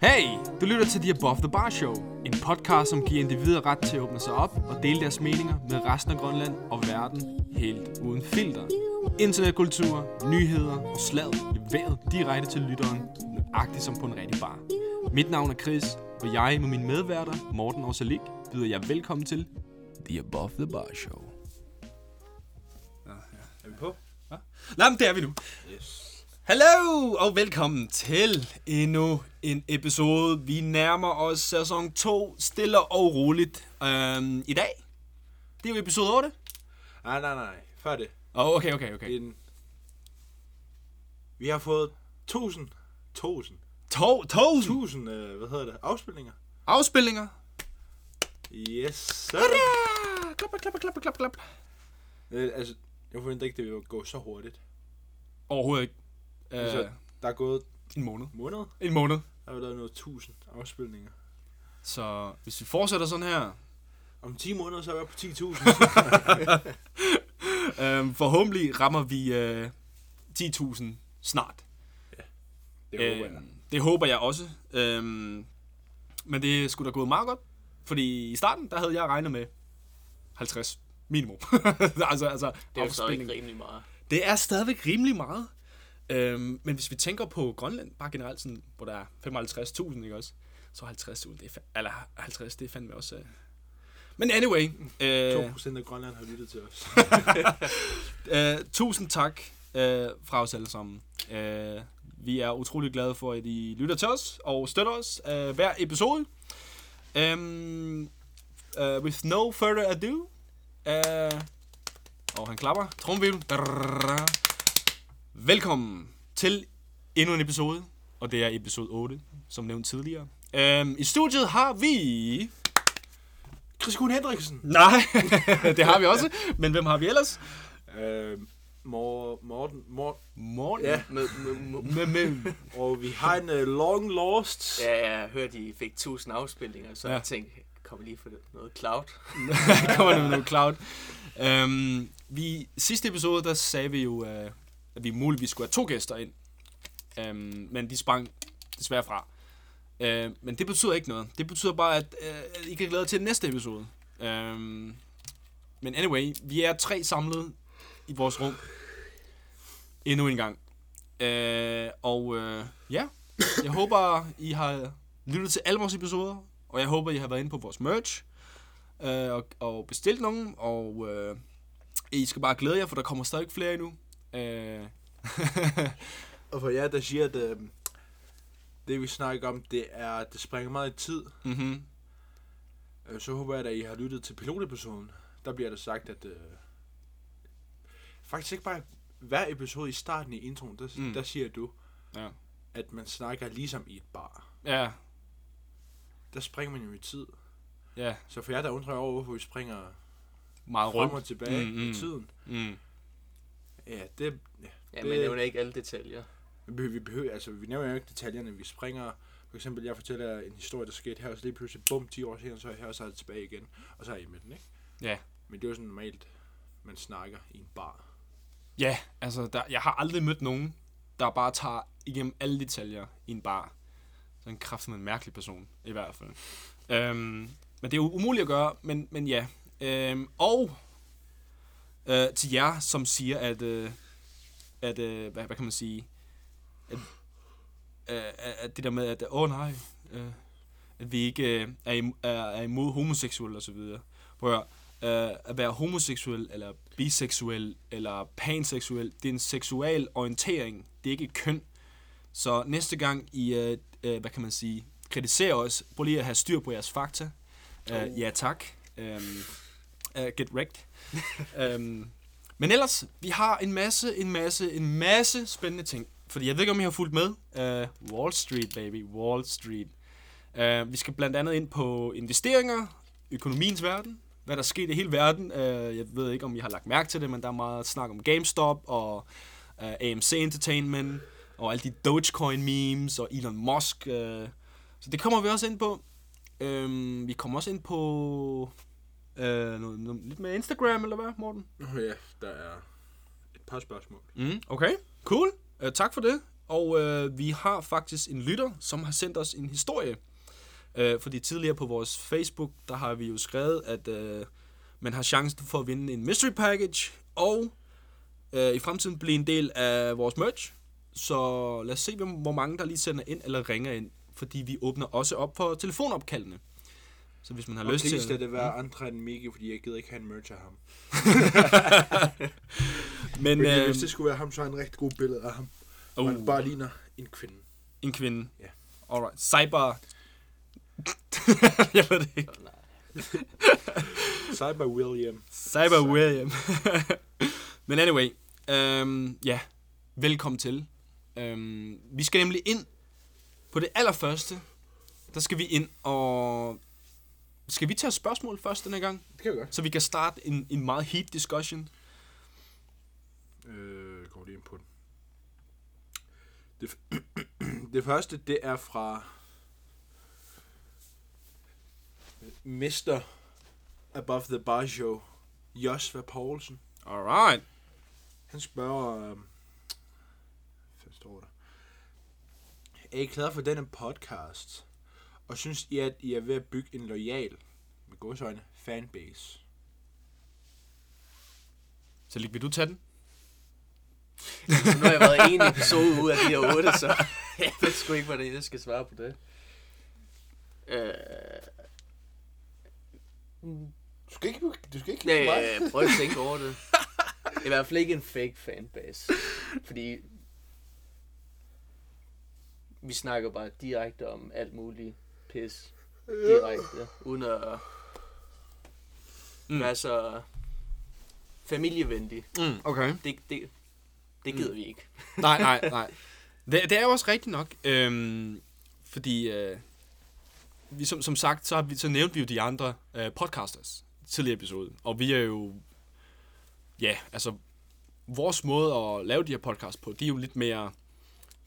Hey, du lytter til The Above the Bar Show, en podcast, som giver individer ret til at åbne sig op og dele deres meninger med resten af Grønland og verden helt uden filter. Internetkultur, nyheder og slag leveret direkte til lytteren, nøjagtigt som på en rigtig bar. Mit navn er Chris, og jeg med mine medværter, Morten og Salik, byder jer velkommen til The Above the Bar Show. Er vi på? Nej, men det er vi nu. Yes. Hallo og velkommen til endnu en episode. Vi nærmer os sæson 2 stille og roligt. Øhm, I dag, det er jo episode 8. Nej, nej, nej. Før det. Oh, okay, okay, okay. En... Vi har fået 1000, 1000, To, 1000 1000, øh, hvad hedder det, afspilninger. afspillinger. Yes, sir. Klap, klap, klap, klap, klap. Øh, altså, jeg forventer ikke, det vil gå så hurtigt. Overhovedet ikke. Øh, Altså, der er gået en måned. en måned, En måned. der har lavet noget 1000 afspilninger. Så hvis vi fortsætter sådan her, Om 10 måneder, så er vi oppe på 10.000. øhm, forhåbentlig rammer vi øh, 10.000 snart. det håber jeg. Øhm, det håber jeg også. Øhm, men det skulle da gået meget godt. Fordi i starten, der havde jeg regnet med 50 minimum. altså, altså, Det er jo stadig afspilning. ikke rimelig meget. Det er stadigvæk rimelig meget. Øhm, men hvis vi tænker på Grønland, bare generelt sådan, hvor der er 55.000, ikke også? Så 50.000, det er, eller 50, det er fandme også... Øh. Men anyway, øh, 2% af Grønland har lyttet til os. øh, tusind tak øh, fra os alle sammen. Øh, vi er utrolig glade for, at I lytter til os og støtter os øh, hver episode. Um, uh, with no further ado. Uh, og han klapper. Trumvirvel. Velkommen til endnu en episode. Og det er episode 8, som nævnt tidligere. Um, I studiet har vi... Chris Kuhn Hendriksen. Nej, det har vi også. Men hvem har vi ellers? Øh, Mor, Morten, Mor, Morten. ja, Med, med, med, Med, med, og vi har en uh, long lost. ja, jeg hørte, I fik 1000 afspilninger, så Ja. ja. jeg tænkte, kommer lige for noget cloud? kommer der med noget cloud. Um, vi, sidste episode, der sagde vi jo, uh, at vi muligvis skulle have to gæster ind. Øhm, men de sprang desværre fra. Uh, men det betyder ikke noget. Det betyder bare, at øh, I kan glæde jer til næste episode. Um, men anyway, vi er tre samlet i vores rum. Endnu en gang. Øh, og øh, ja, jeg håber, I har lyttet til alle vores episoder. Og jeg håber, I har været inde på vores merch øh, og, og bestilt nogen, og øh, I skal bare glæde jer, for der kommer stadig flere endnu. Øh, Og for jer, der siger, at øh, det vi snakker om, det er, det springer meget i tid. mm-hmm. Øh, så håber jeg, at I har lyttet til pilotepisoden. Der bliver der sagt, at øh, faktisk ikke bare hver episode i starten i introen, der, Mm. der siger du, Ja. at man snakker ligesom i et bar. Ja, Der springer man jo i tid. ja, Så for jer, der undrer over, hvorfor vi springer meget frem og rundt. tilbage mm, mm. i tiden. Mm. Ja, det, ja, Det- men nævner ikke alle detaljer. Vi behøver, vi behøver, altså vi nævner jo ikke detaljerne, vi springer, for eksempel jeg fortæller en historie, der skete her, og så lige pludselig, bum, 10 år senere, så er jeg her, og så er jeg tilbage igen, og så er jeg med den, ikke? Ja. Men det er jo sådan normalt, man snakker i en bar. Ja, altså, der, jeg har aldrig mødt nogen, der bare tager igennem alle detaljer i en bar. Så en kraft en mærkelig person, i hvert fald. Øhm, men det er jo umuligt at gøre, men, men ja. Øhm, og øh, til jer, som siger, at, øh, at øh, hvad, hvad kan man sige, at, øh, at det der med, at åh oh, nej, øh, at vi ikke øh, er, im- er, er imod homoseksuelle og så videre. Prøv at, øh, at være homoseksuel, eller biseksuel, eller panseksuel, det er en seksuel orientering, det er ikke et køn. Så næste gang I, øh, øh, hvad kan man sige, kritiserer os, prøv lige at have styr på jeres fakta. Uh, ja tak. Um, uh, get wrecked. um, men ellers, vi har en masse, en masse, en masse spændende ting. Fordi jeg ved ikke, om I har fulgt med. Uh, Wall Street, baby. Wall Street. Uh, vi skal blandt andet ind på investeringer, økonomiens verden, hvad der er sket i hele verden. Uh, jeg ved ikke, om I har lagt mærke til det, men der er meget snak om GameStop og uh, AMC Entertainment og alle de Dogecoin memes og Elon Musk. Uh, så det kommer vi også ind på. Um, vi kommer også ind på uh, noget, noget, lidt med Instagram, eller hvad, Morten? Nå ja, der er et par spørgsmål. Mm, okay, cool. Uh, tak for det. Og øh, vi har faktisk en lytter, som har sendt os en historie. Øh, fordi tidligere på vores Facebook, der har vi jo skrevet, at øh, man har chancen for at vinde en mystery package, og øh, i fremtiden blive en del af vores merch. Så lad os se, hvor mange der lige sender ind eller ringer ind, fordi vi åbner også op for telefonopkaldene. Så hvis man har Og lyst til... lad det være andre end Miki, fordi jeg gider ikke have en merch af ham. Men Fordi øh, hvis det skulle være ham, så har jeg en rigtig god billede af ham. Uh. uh, Man bare ligner en kvinde. en kvinde. Ja. Alright. Cyber... jeg ved det ikke. Cyber William. Cyber Cyber. William. Men anyway, øhm, ja, velkommen til. Øhm, vi skal nemlig ind på det allerførste. Der skal vi ind og... Skal vi tage spørgsmål først denne gang? Det kan vi godt. Så vi kan starte en, en meget heat discussion. Øh, går lige ind på den. Det, f- det første, det er fra Mr. Above the Bar Show, Josva Poulsen. Alright. Han spørger, øh, hvad står der? Er I klar for denne podcast? Og synes I, at I er ved at bygge en lojal, med godsøjne, fanbase? Så lige, vil du tage den? Så nu har jeg været en episode ud af de her otte, så jeg ved sgu ikke, hvordan jeg skal svare på det. Øh, Du skal ikke, du skal ikke nej, prøv at tænke over det. I hvert fald ikke en fake fanbase. Fordi vi snakker bare direkte om alt muligt pis. Direkte. Uden at Mm. være så familievenlig. Mm, okay. Det, det, det gider vi ikke. nej, nej, nej. Det, det er jo også rigtigt nok. Øhm, fordi, øh, vi, som, som sagt, så, har vi, så nævnte vi jo de andre øh, podcasters tidligere episode. Og vi er jo, ja, altså, vores måde at lave de her podcasts på, de er jo lidt mere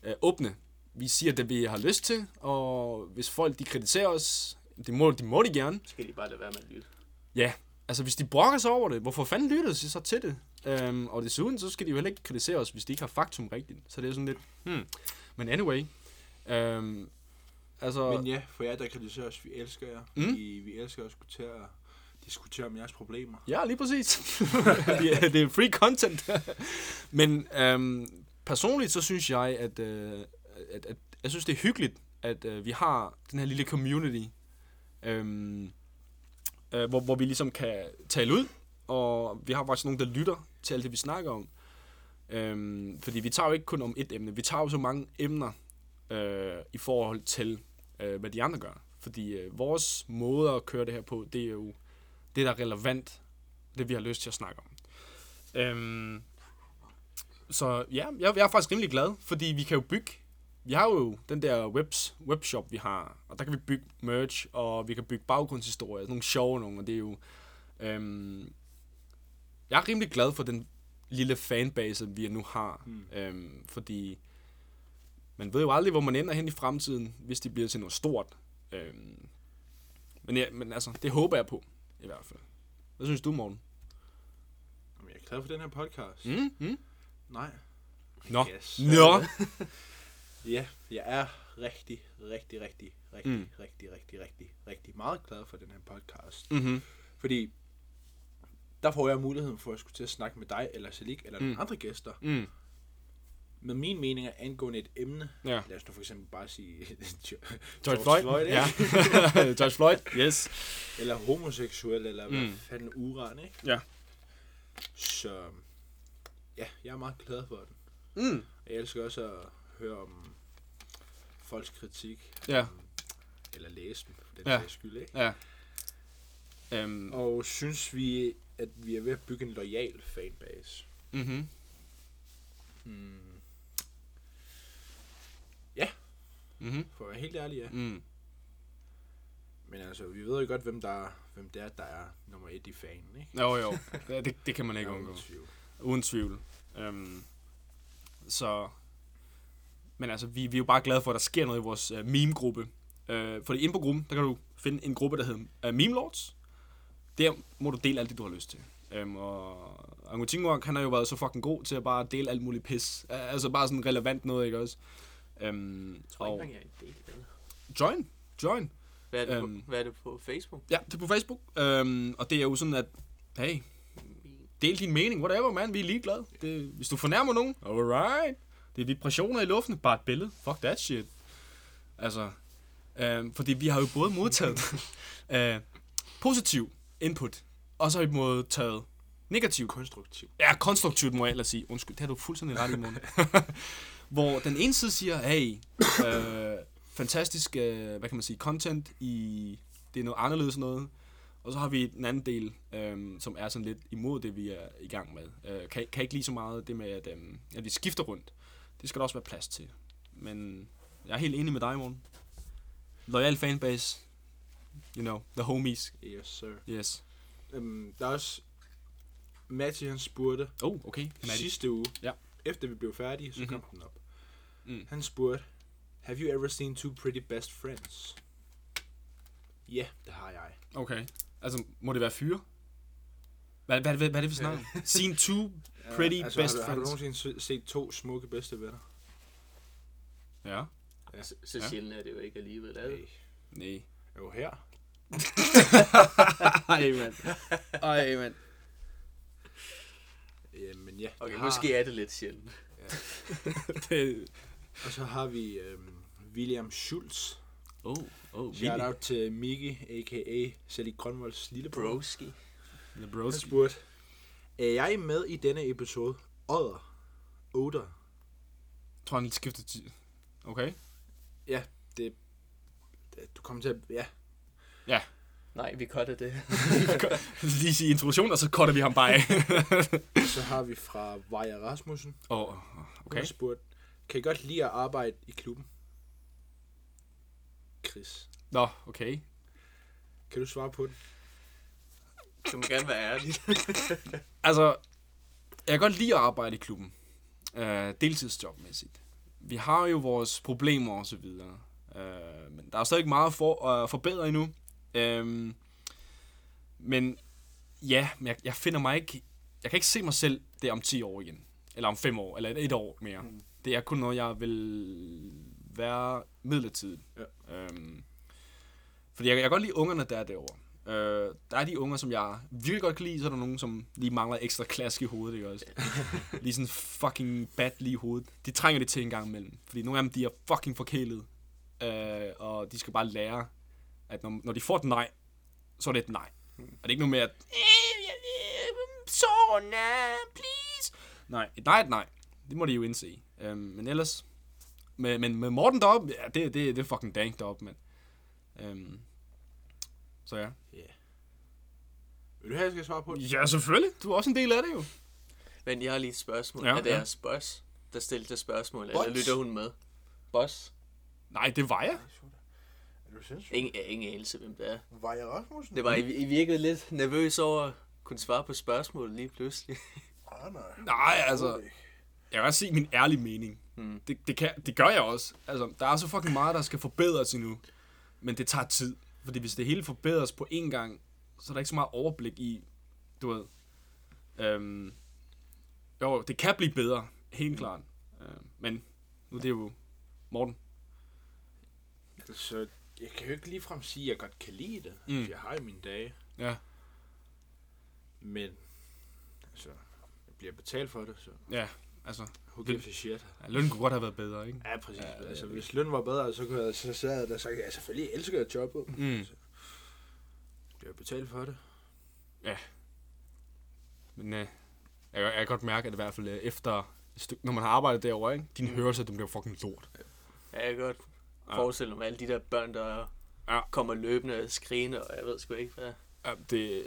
øh, åbne. Vi siger det, vi har lyst til, og hvis folk de kritiserer os, det må, de må de gerne. Skal de bare lade være med at lytte. Ja, altså hvis de brokker sig over det, hvorfor fanden lytter de så til det? Øhm, og desuden, så skal de jo heller ikke kritisere os, hvis de ikke har faktum rigtigt. Så det er sådan lidt, hmm. Men anyway, øhm, altså, Men ja, for jer, der kritiserer os, vi elsker jer. Mm. Mm. Vi, vi elsker at diskutere, diskutere om jeres problemer. ja, lige præcis. det, er, det er free content. Men øhm, personligt, så synes jeg, at, øh, at, at jeg synes, det er hyggeligt, at øh, vi har den her lille community, øhm, øh, hvor, hvor vi ligesom kan tale ud, og vi har faktisk nogen, der lytter til alt det, vi snakker om. Øhm, fordi vi tager jo ikke kun om et emne, vi tager jo så mange emner øh, i forhold til, øh, hvad de andre gør. Fordi øh, vores måde at køre det her på, det er jo det, der er relevant, det vi har lyst til at snakke om. Øhm, så ja, jeg, jeg er faktisk rimelig glad, fordi vi kan jo bygge, vi har jo den der webs, webshop, vi har, og der kan vi bygge merch, og vi kan bygge baggrundshistorier, nogle sjove nogle, og det er jo, øhm, jeg er rimelig glad for den lille fanbase, vi nu har, Mm. øhm, fordi man ved jo aldrig, hvor man ender hen i fremtiden, hvis det bliver til noget stort. Øhm, men, ja, men altså, det håber jeg på, i hvert fald. Hvad synes du, Morten? Jamen, jeg er glad for den her podcast. Mm? Mm? Nej. Nå. Yes. Nå. Ja, jeg er rigtig, rigtig, rigtig, rigtig, Mm. rigtig, rigtig, rigtig, rigtig meget glad for den her podcast. Mm-hmm. Fordi der får jeg muligheden for at skulle til at snakke med dig, eller Salik, eller Mm. nogle andre gæster, Mm. med mine meninger angående et emne. Ja. Lad os nu for eksempel bare sige George Floyd. Floyd, ja. George Floyd, yes. eller homoseksuel, eller hvad Mm. fanden uran, ikke? Ja. Så ja, jeg er meget glad for den. Mm. Jeg elsker også at høre om folks kritik, Ja, eller læse dem, for den Ja. ja. sags skyld, ikke? ja. Um, Og synes vi, at vi er ved at bygge en lojal fanbase? mm-hmm. Hmm. Mm-hmm. For at være helt ærlig, ja. Mm. Men altså, vi ved jo godt, hvem, der, er- hvem det er, der er nummer et i fanen, ikke? Jo, jo. Det, det, kan man ikke undgå. uden tvivl. Uden tvivl. Um, så... Men altså, vi, vi er jo bare glade for, at der sker noget i vores uh, meme-gruppe. Uh, fordi inde på gruppen, der kan du finde en gruppe, der hedder uh, Meme Lords. Der må du dele alt det, du har lyst til. Øhm, og Ango Teamwork, han har jo været så fucking god til at bare dele alt muligt pis. Altså bare sådan relevant noget, ikke også? Øhm, Jeg tror og ikke engang, jeg af det. join, join. Hvad er det, Øhm. på, hvad er det på Facebook? Ja, det er på Facebook. Øhm, og det er jo sådan, at, hey, del din mening, whatever, man, vi er ligeglade. Det, hvis du fornærmer nogen, alright. Det er vibrationer i luften, bare et billede. Fuck that shit. Altså, øhm, fordi vi har jo både modtaget øh, positiv input, og så har vi modtaget negativ Konstruktiv. Ja, konstruktivt må jeg ellers sige. Undskyld, det har du fuldstændig ret i, Morten. Hvor den ene side siger, hey, øh, fantastisk, øh, hvad kan man sige, content i, det er noget anderledes noget. Og så har vi den anden del, øh, som er sådan lidt imod det, vi er i gang med. Øh, kan, kan ikke lige så meget det med, at, øh, at vi skifter rundt. Det skal der også være plads til. Men jeg er helt enig med dig, Morten. Loyal fanbase. You know, the homies. Yes, sir. Yes. Øhm, der er også... Matti, han spurgte Oh, okay. Maddie. sidste uge, Ja. efter vi blev færdige, så mm-hmm. Mhm. kom den op. Mm. Han spurgte, Have you ever seen two pretty best friends? Ja, det har jeg. Okay. Altså, må det være fyre? Hvad, hvad, hvad, hvad er det, vi snakker om? Scene 2, Pretty altså, best har du, Har du friends. nogensinde se- set to smukke bedste venner? Ja. Så, så Ja. sjældent er det jo ikke alligevel. Er det? Nej. Nej. Jo, her. Ej, mand. Ej, mand. Jamen ja, Okay, har, måske er det lidt sjældent. det... Og så har vi øhm, William Schultz. Oh, oh, Shout out til Miki, a.k.a. Sally Grønvolds lillebror. Broski. The Han bros. spurgte, er jeg med i denne episode? Odder. Oder. Jeg tror, han skifter til... Okay. Ja, det, det... Du kommer til at... Ja. Nej, vi cutter det. lige sige introduktion, og så cutter vi ham bare af. Så har vi fra Vaja Rasmussen. oh, Okay. Han spurgte, kan I godt lide at arbejde i klubben? Chris, Nå, okay. kan du svare på det? Du må gerne være ærlig. Altså, jeg kan godt lide at arbejde i klubben. Øh, deltidsjobmæssigt. Vi har jo vores problemer og så videre. Øh, men der er stadig meget for at forbedre endnu. Øh, men ja, jeg, jeg finder mig ikke... Jeg kan ikke se mig selv der om 10 år igen. Eller om 5 år, eller et år mere. Mm. Det er kun noget, jeg vil være midlertidigt. Ja. Øhm, fordi jeg, jeg kan godt lide ungerne, der er derovre. Øh, der er de unger, som jeg virkelig godt kan lide, så er der nogen, som lige mangler ekstra klask i hovedet, ikke også? lige sådan fucking bad lige i hovedet. De trænger det til en gang imellem. Fordi nogle af dem, de er fucking forkælet. Øh, og de skal bare lære, at når, når de får et nej, så er det et nej. Og det er ikke noget med, at Sona, please. Nej, et nej et nej. Det må de jo indse. Øhm, men ellers, med, men med Morten deroppe, ja, det, det, det er fucking dank deroppe, mand. Øhm, så ja. Vil du have, jeg skal svare på det? Ja, selvfølgelig. Du er også en del af det jo. Men jeg har lige et spørgsmål. Ja, er det ja. jeres boss, der stillede det spørgsmål, Boss? eller lytter hun med? Boss? Nej, det var jeg. Er du sindssyg? Ingen, ingen anelse, hvem det er. Vaja Rasmussen? Det var, I, I virkede lidt nervøs over at kunne svare på spørgsmål lige pludselig. Ah, nej. Nej, altså, jeg kan også sige min ærlige mening. Hmm. Det, det, kan, det gør jeg også. Altså, der er så fucking meget, der skal forbedres endnu. Men det tager tid. Fordi hvis det hele forbedres på én gang, så er der ikke så meget overblik i, du ved. Øhm, jo, det kan blive bedre, helt klart. Øh, men nu er det jo Morten. Så jeg kan jo ikke ligefrem sige, at jeg godt kan lide det. Mm. Mm. Jeg har jo mine dage. Ja. Men, altså, jeg bliver betalt for det, så Ja, altså, who gives a shit. ja, lønnen kunne godt have været bedre, ikke? Ja, præcis. Ja, Ja, altså, det- hvis lønnen var bedre, så kunne jeg så sad jeg der og sagt, ja, selvfølgelig elsker jeg jobbet. Mm. Jeg bliver betalt for det. Men øh, jeg, kan- jeg kan godt mærke, at i hvert fald øh, efter, når man har arbejdet derovre, ikke? Din hørelse, den bliver fucking lort. Ja, jeg kan godt Ja. forestille mig alle de der børn, der Ja. kommer løbende og skrigende, og jeg ved sgu ikke, hvad... Ja, det,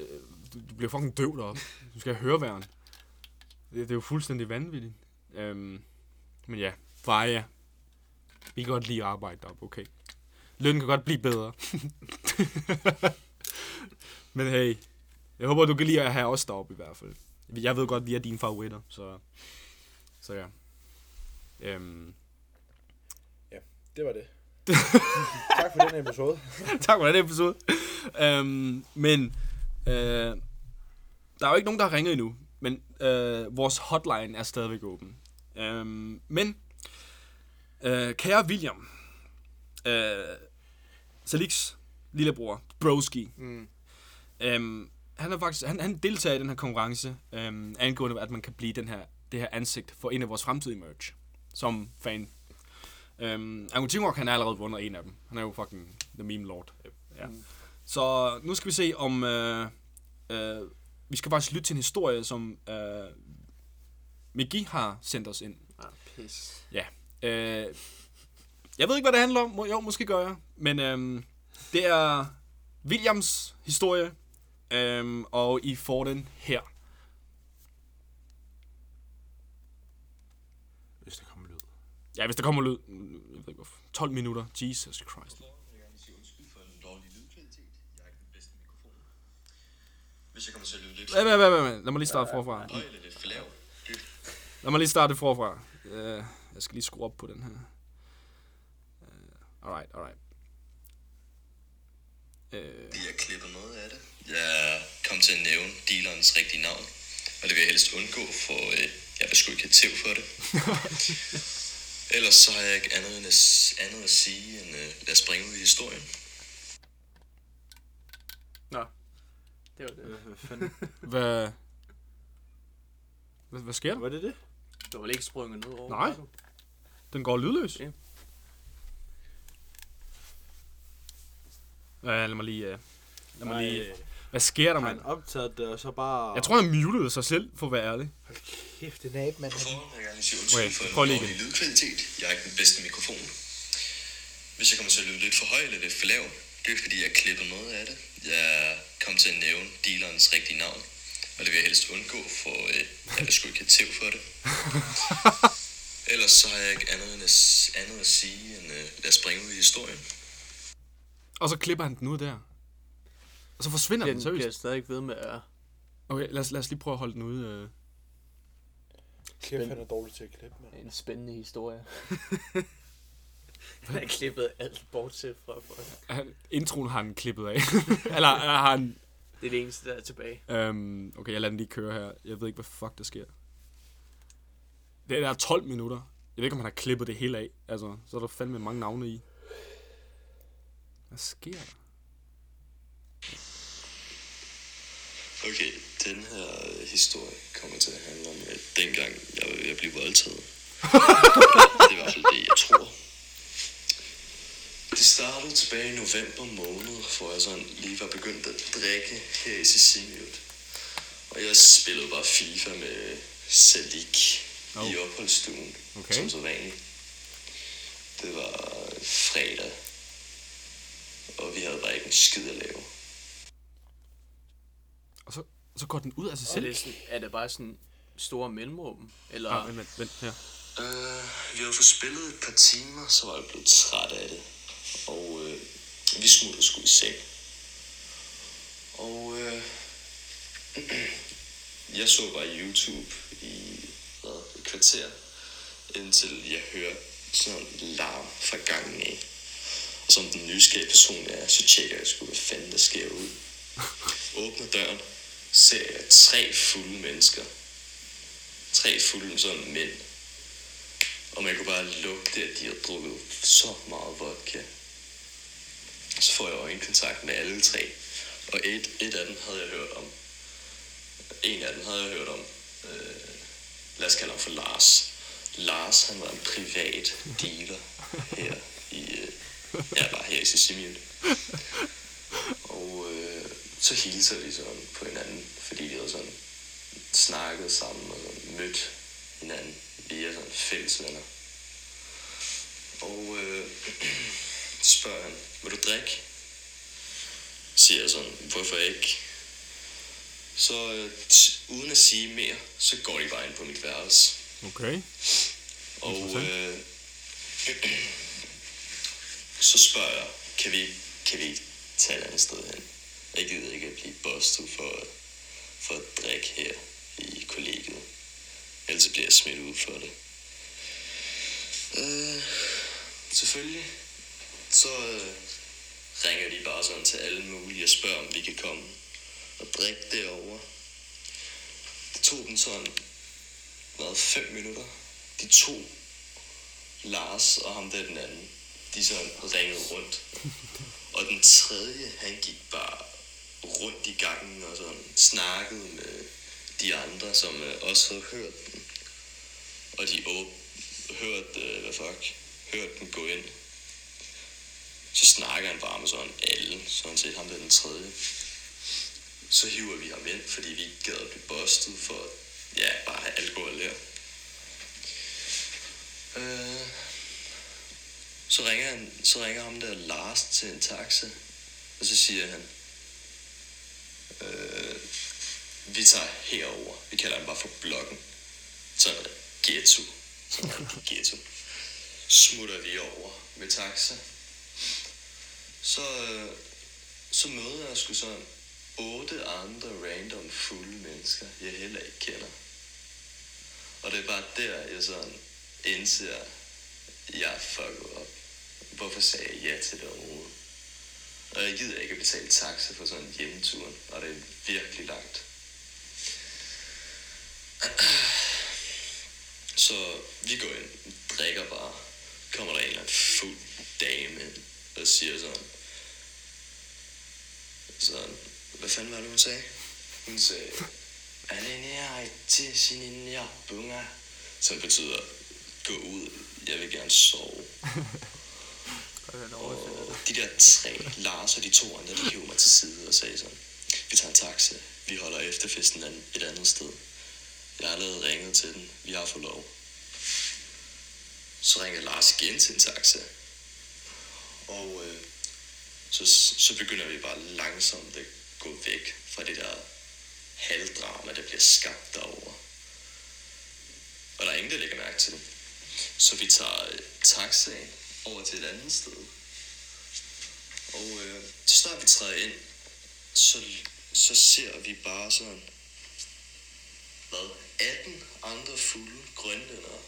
du, du bliver fucking døv deroppe. Du skal høre væren. Det, det er jo fuldstændig vanvittigt. Øhm, men ja, Freja. Vi kan godt lide at arbejde deroppe, okay. Lønnen kan godt blive bedre. men hey, jeg håber, du kan lide at have os deroppe i hvert fald. Jeg ved godt, vi er dine favoritter, så, så ja. Øhm, Det var det. tak for den episode. tak for den episode. Øhm, men, øh, der er jo ikke nogen, der har ringet endnu, men øh, vores hotline er stadigvæk åben. Øhm, men, øh, kære William, øh, Saliks lillebror, Broski, Mm. øhm, han, er faktisk, han, han deltager i den her konkurrence, øhm, angående at man kan blive den her, det her ansigt for en af vores fremtidige merch, som fan. Øhm, Angus Timrock, han har allerede vundet en af dem. Han er jo fucking the meme lord. Ja. Mm. Så nu skal vi se om... Øh, øh, vi skal faktisk lytte til en historie, som øh, Migi har sendt os ind. Ah, pis. Øh, jeg ved ikke, hvad det handler om. Må- Jo, måske gør jeg. Men øh, det er Williams historie, øh, og I får den her. Hvis der kommer lyd. Ja, hvis der kommer lyd. Jeg ved ikke, hvorfor. 12 minutter. Jesus Christ. Hvis jeg kommer til at lyde lidt Hvad, hvad, hvad, hvad, hvad? Lad mig lige starte forfra. eller lidt for. Lad mig lige starte forfra. Uh, jeg skal lige skrue op på den her. Uh, alright, alright. Uh, jeg har klippet noget af det. Jeg kom til at nævne dealerens rigtige navn. Og det vil jeg helst undgå, for jeg vil sgu ikke have tæv for det. Ellers så har jeg ikke andet, end at, andet at sige, end øh, lad os springe ud i historien. Nå. Det var det. Hvad, hvad fanden? hvad, hvad, hvad sker der? Var det det? Du var vel ikke sprunget ned over? Nej. du? Den går lydløs. Ja. Ja, lad mig lige... Uh, lad mig Nej, lige... Hvad sker der, Har mand? han optaget det, og så bare... Jeg tror, han mutede sig selv, for at være ærlig. Hold kæft, det er mand. Okay, prøv lige dårlige lydkvalitet. Jeg er ikke den bedste mikrofon. Hvis jeg kommer til at lyde lidt for høj eller lidt for lav, det er fordi, jeg har klippet noget af det. Jeg kom til at nævne dealerens rigtige navn. Og det vil jeg helst undgå, for øh, jeg vil sgu ikke have tæv for det. Ellers så har jeg ikke andet, end at, andet at sige, end øh, lad os springe ud i historien. Og så klipper han den ud der. Og så forsvinder den, Den seriøst. bliver stadig ved med at... Okay, lad os, lad os lige prøve at holde den ude. Øh. Kæft, han er dårlig til at klippe, mand. En spændende historie. Han har klippet alt bortset fra folk. Han- Introen har han klippet af. eller, eller har han... Det er det eneste, der er tilbage. Øhm, okay, jeg lader den lige køre her. Jeg ved ikke, hvad fuck der sker. Det er 12 minutter. Jeg ved ikke, om han har klippet det hele af. Altså, så er der fandme mange navne i. Hvad sker der? Okay, den her historie kommer til at handle om, at dengang jeg at blive voldtaget. det er i hvert fald det, jeg tror. Det startede tilbage i november måned, hvor jeg sådan lige var begyndt at drikke her i Siciliet. Og jeg spillede bare FIFA med Salik oh. i opholdsstuen, Okay. som så vanligt. Det var fredag, og vi havde bare ikke en skid at lave. Og så, og så går den ud af sig Er selv. det, sådan, er det bare sådan store mellemrum? Eller Ah, vent, vent, vent, her. Uh, vi havde fået spillet et par timer, så var jeg blevet træt af det. Og øh, vi smutter sgu i seng. Og øh, jeg så bare YouTube i hvad, et kvarter, indtil jeg hører sådan en larm fra gangen af. Og som den nysgerrige person er, så tjekker jeg sgu, hvad fanden der sker ud. Åbner døren, ser jeg tre fulde mennesker. Tre fulde sådan mænd, og man kunne bare lugte, at de havde drukket så meget vodka. Så får jeg øjenkontakt med alle tre. Og et, et af dem havde jeg hørt om. En af dem havde jeg hørt om. Øh, lad os kalde ham for Lars. Lars, han var en privat dealer her i, øh, ja, bare her i Sicilien. Og øh, så hilser vi sådan på hinanden, fordi vi havde sådan snakket sammen og sådan mødt hinanden via sådan fælles venner. Og øh, så spørger han, vil du drikke? Siger jeg sådan, hvorfor ikke? Så øh, uden at sige mere, så går de bare ind på mit værelse. Okay. Og øh, så spørger jeg, kan vi, kan vi tage et andet sted hen? Jeg gider ikke at blive bustet for, for at drikke her i kollegiet. Ellers bliver jeg smidt ud for det. Øh, selvfølgelig. Så øh, ringer de bare sådan til alle mulige og spørger, om vi kan komme og drikke derovre. det tog dem sådan, hvad, fem minutter. De to, Lars og ham der den anden, de sådan ringede rundt. Og den tredje, han gik bare rundt i gangen og sådan snakkede med de andre, som øh, også havde hørt den. Og de åb- hørt, øh, hvad fuck, hørt den gå ind. Så snakker han bare med sådan alle, sådan set ham der den tredje. Så hiver vi ham ind, fordi vi ikke gad at blive bustet for, ja, bare have alkohol der. Øh, så ringer, han, så ringer ham der Lars til en taxa, og så siger han, øh, vi tager herover. Vi kalder den bare for blokken. Så ghetto. Så ghetto. Smutter vi over med taxa. Så, øh, så møder jeg sgu sådan otte andre random fulde mennesker, jeg heller ikke kender. Og det er bare der, jeg sådan indser, jeg er fucket op. Hvorfor sagde jeg ja til det overhovedet? Og jeg gider ikke at betale taxa for sådan en hjemmetur, og det er virkelig langt. Så vi går ind, drikker bare. Kommer der en eller anden fuld dame ind, og siger sådan, sådan, hvad fanden var det, hun sagde? Hun sagde, Alenia til sin bunga. Som betyder, gå ud, jeg vil gerne sove. Og de der tre, Lars og de to andre, de hiver mig til side og sagde sådan, vi tager en taxa, vi holder efterfesten et andet sted. Jeg har allerede ringet til den, vi har fået lov. Så ringer Lars igen til en taxa. Og øh, så, så begynder vi bare langsomt at gå væk fra det der halvdrama, der bliver skabt derovre. Og der er ingen, der lægger mærke til det. Så vi tager øh, taxaen over til et andet sted. Og øh, så snart vi træder ind, så, så ser vi bare sådan, hvad, 18 andre fulde grønlændere.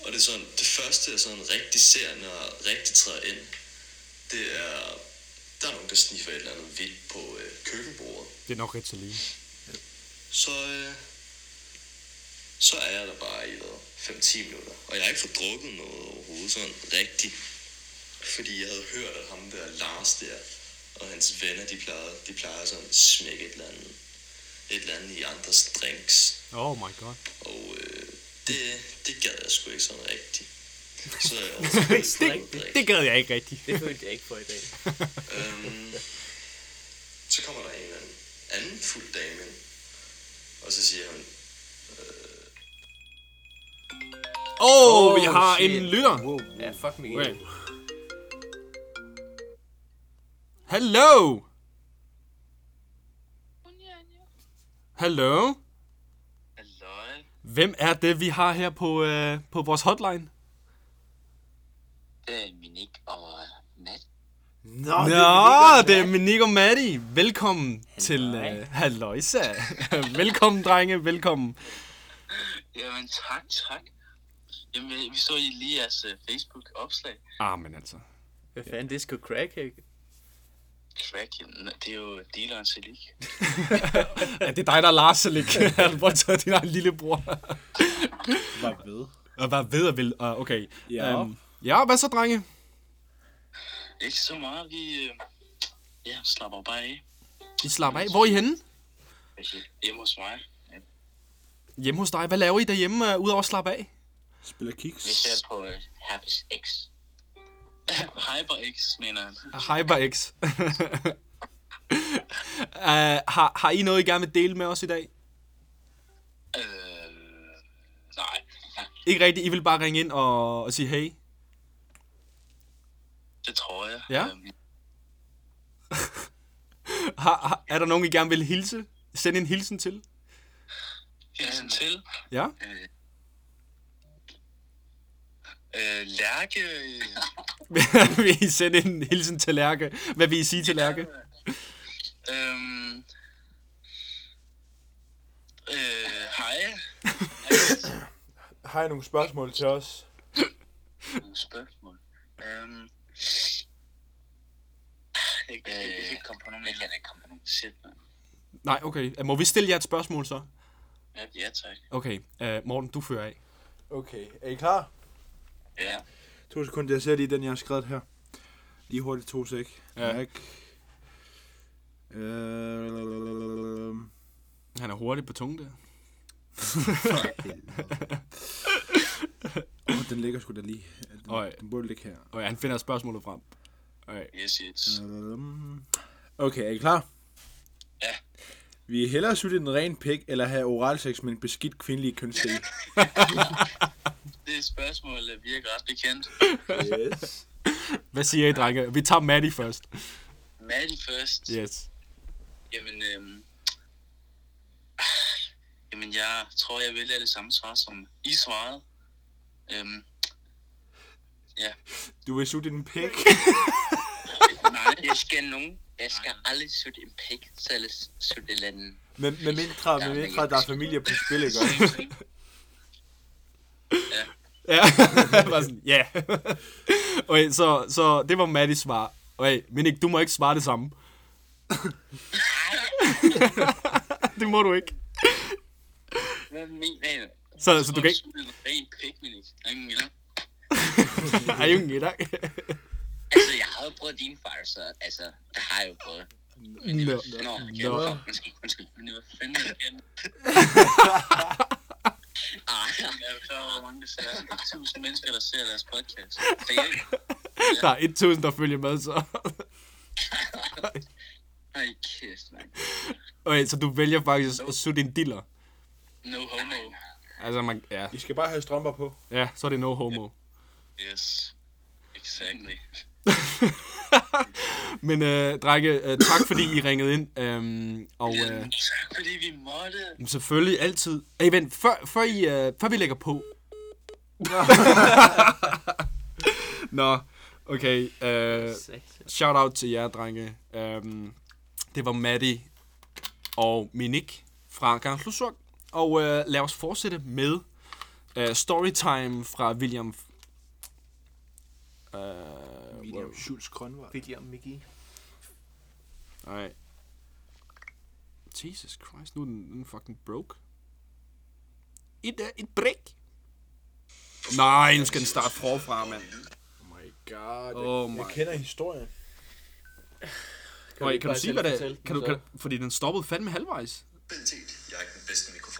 Og det er sådan, det første, jeg sådan rigtig ser, når jeg rigtig træder ind, det er, der er nogen, der sniffer et eller andet hvidt på øh, køkkenbordet. Det er nok ret så lige. Så, øh, så er jeg der bare i hvad, 5-10 minutter. Og jeg har ikke fået drukket noget overhovedet sådan rigtigt. Fordi jeg havde hørt, at ham der Lars der, og hans venner, de plejer, de plejer sådan at smække et eller andet, et eller andet i andres drinks. Oh my god. Og øh, det, det gad jeg sgu ikke sådan rigtigt. Så jeg Det, det gad jeg ikke rigtigt. Det følte jeg ikke for i dag. Øhm, så kommer der en eller anden, anden fuld dame ind, og så siger hun, Åh, oh, vi har shit. en lytter. Wow. Ja, fuck mig Okay. Hello! Hello? Halløj. Hvem er det, vi har her på, øh, på vores hotline? Det er Minik og Matt. Nå, Nå, det er Minik og Matti. Velkommen til øh, Halløjsa. velkommen, drenge. Velkommen. Jamen tak, tak. Jamen, vi så i lige jeres uh, Facebook-opslag. Ah, men altså. Hvad fanden, det er sgu crackhead. Crack, det er jo dealeren lige. Ja, det er dig, der er Lars Selig. Han har taget din egen lillebror. Var ved. Og bare ved at vil. Uh, okay. Ja. Øhm, ja, hvad så, drenge? Ikke så meget, vi uh, ja, slapper bare af I slapper af. Hvor er I henne? hjemme hos mig. Ja. Hjemme hos dig. Hvad laver I derhjemme, uh, udover at slappe af? Spiller Vi kiks. ser på uh, Herpes X. Hyper X, mener han. HyperX. uh, har, har I noget, I gerne vil dele med os i dag? Øh, nej. Ikke rigtigt. I vil bare ringe ind og, og sige hey. Det tror jeg. Ja? Øhm, Har, har, er der nogen, I gerne vil hilse? Send en hilsen til? hilsen til. Ja? Øh, øh, Lærke. vil I sende en hilsen til Lærke? Hvad vil I sige til Lærke? Øhm, øh, hej. Har I nogle spørgsmål til os? Nogle spørgsmål. Øhm, jeg, kan ikke komme på nogen. Jeg kan ikke komme på nogen. Shit, man. Nej, okay. Øh, Må vi stille jer et spørgsmål så? Ja, ja tak. Okay, uh, Morten, du fører af. Okay, er I klar? Ja. To sekunder, jeg ser lige den, jeg har skrevet her. Lige hurtigt to sek. Ja. Mærk. Øh, Han er hurtig på tungen der. oh, den ligger sgu da lige. Den, Øj. den burde ligge her. Og han finder spørgsmålet frem. Okay. Yes, yes. Okay, er I klar? Ja. Vi er hellere sutte en ren pik, eller have oralsex med en beskidt kvindelig kønsdel. Det er spørgsmål, der virker ret bekendt. yes. Hvad siger I, drenge? Vi tager Maddie først. Maddie først. Yes. Jamen, øhm... Jamen, jeg tror, jeg vælger det samme svar, som I svarede. Øhm... Ja. Du vil sutte en pik? Nej, Jeg skal nogen. Jeg skal aldrig sutte en pik, så ellers sutte et andet. med, med mindre, med mindre der er familie på spil, ikke? også? Ja, bare sådan, ja. okay, så, så det var Maddies svar. Okay, men ikke, du må ikke svare det samme. det må du ikke. hvad mener du? Så, så du kan ikke... ikke... Men ikke. Jeg er ingen Ej, jo ikke dag. Altså, jeg har jo prøvet din far, så altså, det har jeg jo prøvet. Nå. Nå, okay. Nå. Undskyld, undskyld. Men hvad fanden er det igen? Ah, Jeg er klar over, hvor mange der ser. Tusind mennesker, der ser deres podcast. Seriøst? Der er 1000, der følger med, så... Ej, kæft, mand. Okay, så du vælger faktisk at sutte en diller. No homo. Altså, man, ja, I skal bare have strømper på. ja, så er det no homo. Yes. Exactly. Men, øh, drenge, øh, tak fordi I ringede ind. Øhm, og øh, Tak, fordi vi måtte. selvfølgelig altid... Hey, vent, før, før, I, øh, før vi lægger på... Nå, okay. Øh, shout out til jer, drenge. Øhm, det var Maddie og Minik fra Gangslusuk. Og øh, lad os fortsætte med øh, storytime fra William... Øh, William Schultz Grønvej. William Miggy. Nej. Jesus Christ, nu er den, den fucking broke. Et, uh, et break. Nej, nu skal den starte forfra, mand. Oh my god. Oh my. Jeg kender historien. Okay, ikke kan du sige, hvad det er? Kan du, kan, fordi den stoppede fandme halvvejs. Jeg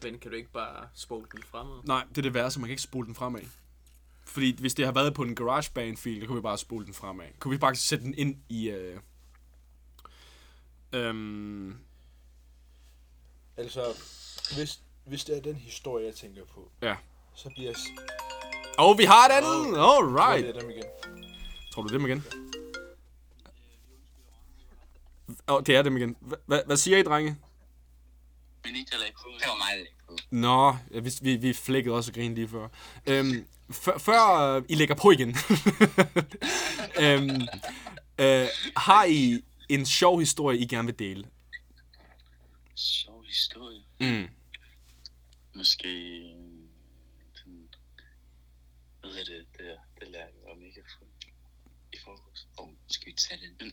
Men kan du ikke bare spole den fremad? Nej, det er det værste, man kan ikke spole den fremad. Fordi hvis det har været på en GarageBand-fil, så kunne vi bare spole den fremad. Kunne vi bare sætte den ind i... Øh, øhm, Altså, hvis, hvis det er den historie, jeg tænker på, ja. så bliver jeg... s- Og vi har et andet! Tror Alright! det er dem igen. Tror du dem igen? Åh, oh, det er dem igen. Hva- hva- Hvad siger I, drenge? Men ikke lagde på. det var på. Nå, ja, vi, vi, vi flækkede også grin lige før. Øhm, før, før øh, I lægger på igen. øhm, øh, har I en sjov historie, I gerne vil dele? Sjov historie. Mm. Måske... øh, Den, hvad hedder det? Det, der, det lærer jeg om ikke i forgårs. Og skal vi tage den?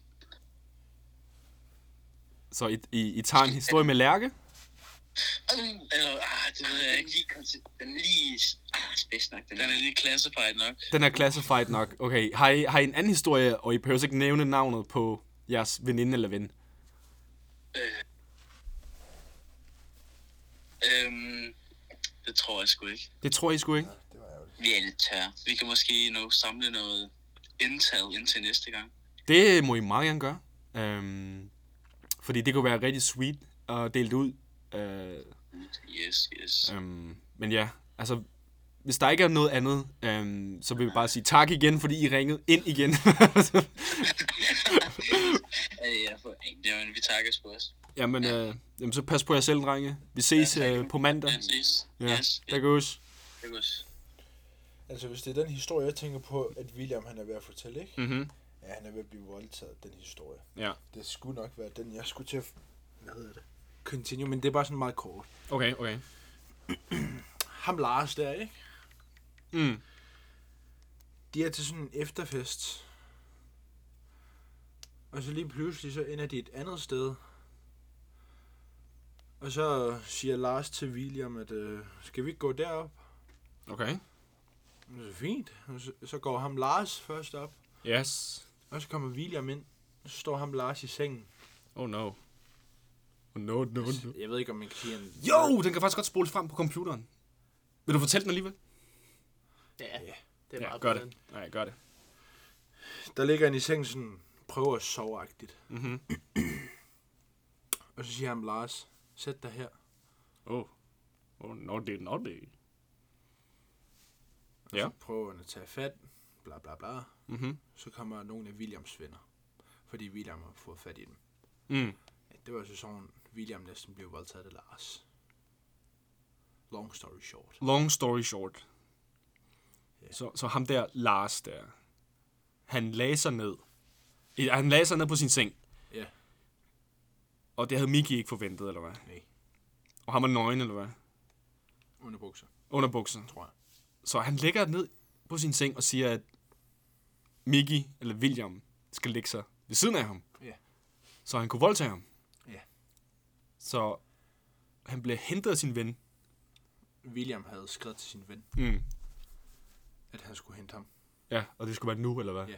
Så I, I, I tager en historie med Lærke? Eller, ah, det ved jeg ikke. Lige den er lige ah, spids nok, den Den er lige classified nok. Den er classified nok. Okay, har I, har I en anden historie, og I behøver ikke nævne navnet på jeres veninde eller ven? Øhm, det tror jeg sgu ikke. Det tror I sgu ikke. Vi er lidt tørre. Vi kan måske nå samle noget intel indtil næste gang. Det må I meget gerne gøre. Øhm, fordi det kunne være rigtig sweet at dele det ud. Øh, Yes, yes. Øhm, men ja, altså, hvis der ikke er noget andet, øhm, så vil vi bare sige tak igen, fordi I ringede ind igen. Øh, jeg får en. Jamen, vi takker sgu også. jamen, øh, jamen, så pas på jer selv, drenge. Vi ses øh, på mandag. Ja, ses. Ja, Yes, der goes. også. Altså, hvis det er den historie, jeg tænker på, at William han er ved at fortælle, ikke? Mhm. Ja, han er ved at blive voldtaget, den historie. Ja. Det skulle nok være den, jeg skulle til at... Hvad hedder det? Continue, men det er bare sådan meget kort. Okay, okay. Ham Lars der, ikke? Mm. De er til sådan en efterfest. Og så lige pludselig, så ender de et andet sted. Og så siger Lars til William, at øh, skal vi ikke gå derop? Okay. Det er fint. Og så, så går ham Lars først op. Yes. Og så kommer William ind. Og så står ham Lars i sengen. Oh no. No, no, no. Jeg ved ikke, om man kan sige, han... Jo, den kan faktisk godt spole frem på computeren. Vil du fortælle den alligevel? Ja, Ja. det er Ja, meget gør det. Nej, gør det. Der ligger han i sengen sådan, prøver at sove-agtigt. Mhm. Og så siger han Lars, sæt dig her. Oh. Oh, no, det er. Og Ja. så prøver han at tage fat, bla bla bla. Mhm. Så kommer nogle af Williams venner. Fordi William har fået fat i dem. Mm. Ja, det var så sådan, William næsten blev voldtaget af Lars. Long story short. Long story short. Ja. Så, så ham der, Lars der, han lagde sig ned. Han lagde sig ned på sin seng. Ja. Og det havde Miki ikke forventet, eller hvad? Nej. Og han var nøgen, eller hvad? Under bukser, Under bukser. tror jeg. Så han ligger ned på sin seng og siger, at Miki, eller William, skal ligge sig ved siden af ham. Ja. Så han kunne voldtage ham. Så han blev hentet af sin ven. William havde skrevet til sin ven, Mm. at han skulle hente ham. Ja, og det skulle være nu, eller hvad? Ja.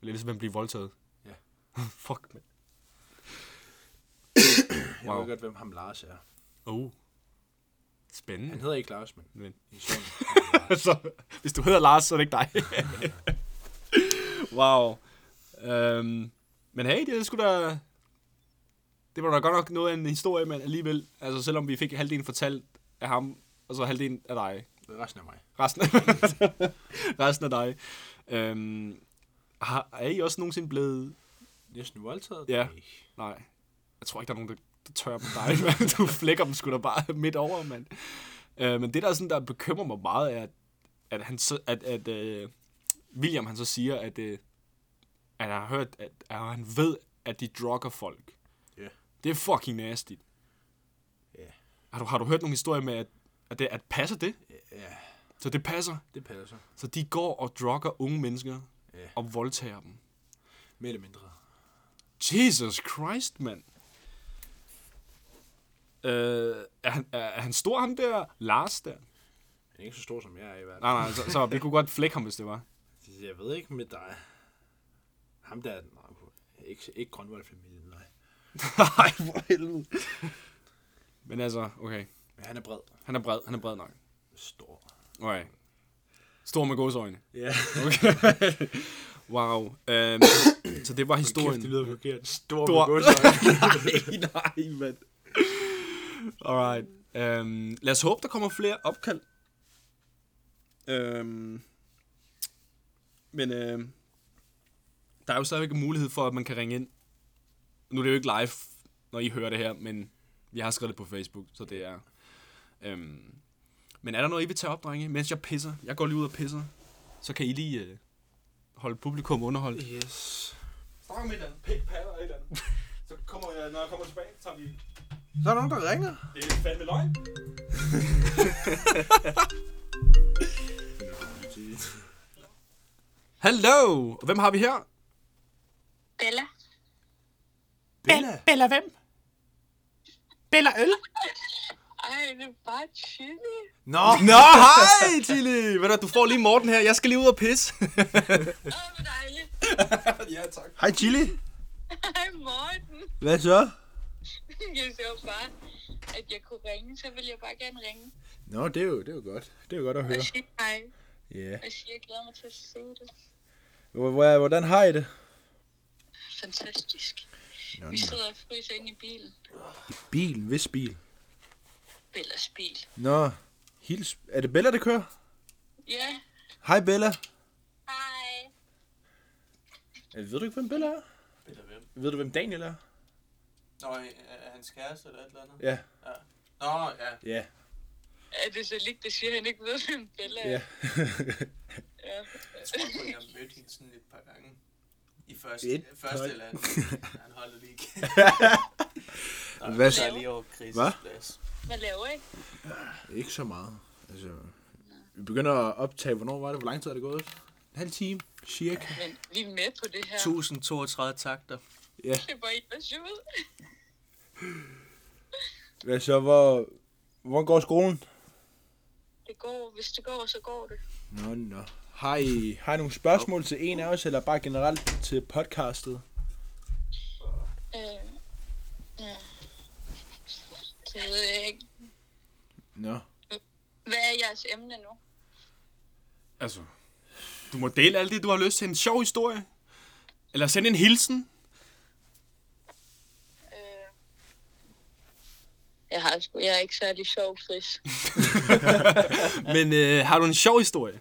Eller ligesom han blive voldtaget. Ja. Fuck, man. Jeg Wow. ved godt, hvem ham Lars er. Oh. Spændende. Han hedder ikke Lars, men Men. i sådan. så, hvis du hedder Lars, så er det ikke dig. wow. Øhm, men hey, det er sgu da... Det var da godt nok noget af en historie, men alligevel, altså selvom vi fik halvdelen fortalt af ham, og så halvdelen af dig. Resten af mig. Resten, resten af dig. Øhm, har, er I også nogensinde blevet... Næsten voldtaget? Ja. Nej. Nej, jeg tror ikke, der er nogen, der, der tør på dig, mand. Du flækker dem sgu da bare midt over, mand. Øh, men det, der, er sådan, der bekymrer mig meget, er, at, at, han så, at, at uh, William han så siger, at, uh, at han har hørt, at, at han ved, at de drugger folk. Det er fucking nasty. Ja. Har du, har du hørt nogle historier med, at, at, det, at passer det? Ja, Så det passer. det passer. Så de går og drugger unge mennesker Ja. og voldtager dem. Mere eller mindre. Jesus Christ, mand. Øh, er, han, er, er han stor, ham der? Lars der? Han er ikke så stor, som jeg er i hvert fald. Nej, nej, så, så vi kunne godt flække ham, hvis det var. Jeg ved ikke med dig. Ham der, nej, ikke, ikke Grønvold-familien, nej. For helvede. Men altså, okay. Han er bred. Han er bred, han er bred nok. Stor. Okay. Stor med gåsøjne. Ja. Okay. wow. Øhm, så det var historien. Kæft, det lyder forkert. Stor, Stor. med godsøjne. nej, nej, mand. Alright. Øhm, lad os håbe, der kommer flere opkald. Øhm, men øhm, der er jo stadigvæk en mulighed for, at man kan ringe ind. Nu er det jo ikke live, når I hører det her, men jeg har skrevet det på Facebook, så det er... Øhm, men er der noget, I vil tage op, drenge, mens jeg pisser? Jeg går lige ud og pisser. Så kan I lige øh, holde publikum underholdt. Yes. Snak om et eller andet. Pik, patter, et eller andet. Så kommer jeg, når jeg kommer tilbage, så tager vi... Så er der nogen, der ringer. Det er fandme løgn. Hallo! Hvem har vi her? Bella. Bella. Bella hvem? Bella Øl? Ej, det er bare chili. Nå. Nå, hej, Tilly! Ved du, du får lige Morten her. Jeg skal lige ud og pisse. Åh, hvor dejligt. ja, tak. Hej, Chili. Hej, Morten. Hvad så? Jeg så bare, at jeg kunne ringe, så ville jeg bare gerne ringe Nå, det er jo, det er jo godt. Det er jo godt at høre. og sige hej. Ja. Og sige, jeg glæder mig til at se det. Hvor- hvor- Hvordan har I det? Fantastisk. Nå, Vi sidder og fryser inde i bilen. Bil. Hvis bil. Bellas bil. Nå. Hils. Er det Bella, der kører? Ja. Hej, Bella. Hej. Øh, Ved du ikke, hvem Bella er? Eller hvem? Ved du, hvem Daniel er? Nå, er hans kæreste eller et eller andet? Ja. Nå, ja. Ja. Er det så lige, der siger, at han ikke ved, hvem Bella er? Ja. ja. Jeg tror kun, jeg har mødt hende sådan et par gange. I første, Et første eller anden. Han holder lige ikke. Hvad så? er lige over Chris' Hvad? plads. Hvad laver I? Ikke så meget. Altså, vi begynder at optage, hvornår var det? Hvor lang tid er det gået? En halv time, cirka. Men vi er med på det her. 1032 takter. Ja. Det er bare I, der ud. Hvad så, hvor, hvor går skolen? Det går, hvis det går, så går det. Nå, nå. Har I, har I nogle spørgsmål til en af os, eller bare generelt til podcastet? Øh, ja. Det ved jeg ikke. Nå. Hvad er jeres emne nu? Altså, du må dele alt det, du har lyst til. En sjov historie. Eller sende en hilsen. Øh, jeg har sgu, jeg er ikke særlig sjov, Chris. Men øh, har du en sjov historie?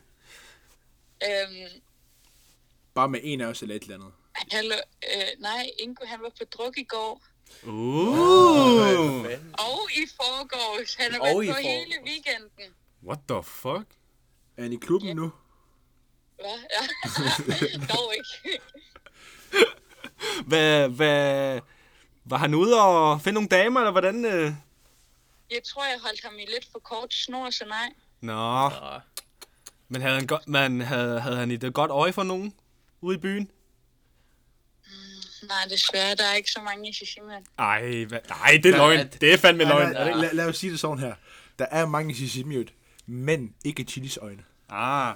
Øhm, Bare med en af os eller et eller andet. hallo, øh, nej, Ingo, han var på druk i går. Uh. Og i forgårs. Han har Og været på forgårs. hele weekenden. What the fuck? Er han i klubben nu? Hvad? Ja. Dog ikke. Hvad, hvad, var han ude og finde nogle damer, eller hvordan? Øh? Jeg tror, jeg holdt ham i lidt for kort snor, så nej. Nå, Nå, men havde han, godt, man, havde, havde han et godt øje for nogen ude i byen? Nej, desværre, der er ikke så mange i Shishima. Ej? Nej, det er løgn. det? Det er fandme Nej, løgn. nej, lad, lad os sige det sådan her. Der er mange Sisimiut, men ikke Chilis øjne. Ah.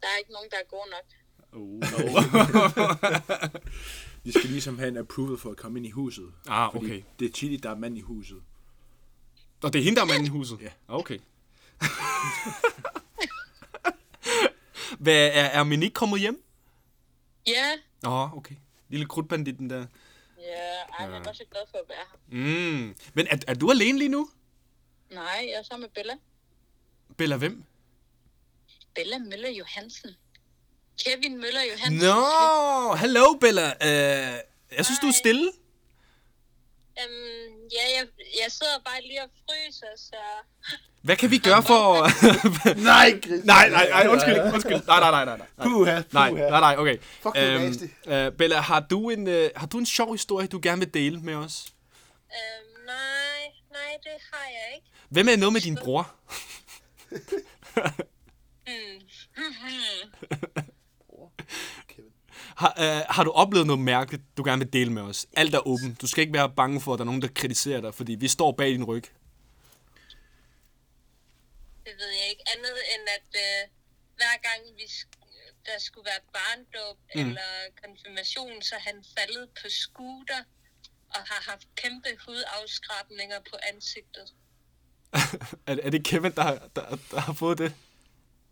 Der er ikke nogen, der er gode nok. Uh. De skal ligesom have en approval for at komme ind i huset. Ah, Fordi okay. det er Chili, der er mand i huset. Og det er hende, der er manden i huset? Ja. Okay. Hvad, er, er Minik kommet hjem? Ja, Nå, okay. Lille krudtbanditten der. ja, ej, jeg var så glad for at være her. Mm. Men er, er du alene lige nu? Nej, jeg er sammen med Bella. Bella hvem? Bella Møller Johansen. Kevin Møller Johansen. Nå, hello Bella. Uh, jeg synes, du er stille. Øhm, ja, jeg, jeg sidder bare lige og fryser, så... Hvad kan vi gøre for... Nej, Chris. nej, nej, nej, undskyld, undskyld. Nej, nej, nej, nej. nej. Puha, Nej, nej, nej, okay. Fuck, du er nasty. uh, Bella, har du, en, uh, har du en sjov historie, du gerne vil dele med os? Øhm, nej, nej, det har jeg ikke. Hvem er noget med din bror? Hmm. Har, uh, har du oplevet noget mærkeligt, du gerne vil dele med os? Alt er åbent. Du skal ikke være bange for, at der er nogen, der kritiserer dig, fordi vi står bag din ryg. Det ved jeg ikke. Andet end at øh, hver gang vi der skulle være barndåb mm. eller konfirmation, så han faldet på scooter og har haft kæmpe hudafskrabninger på ansigtet. er, er det Kevin, der, der, der har fået det?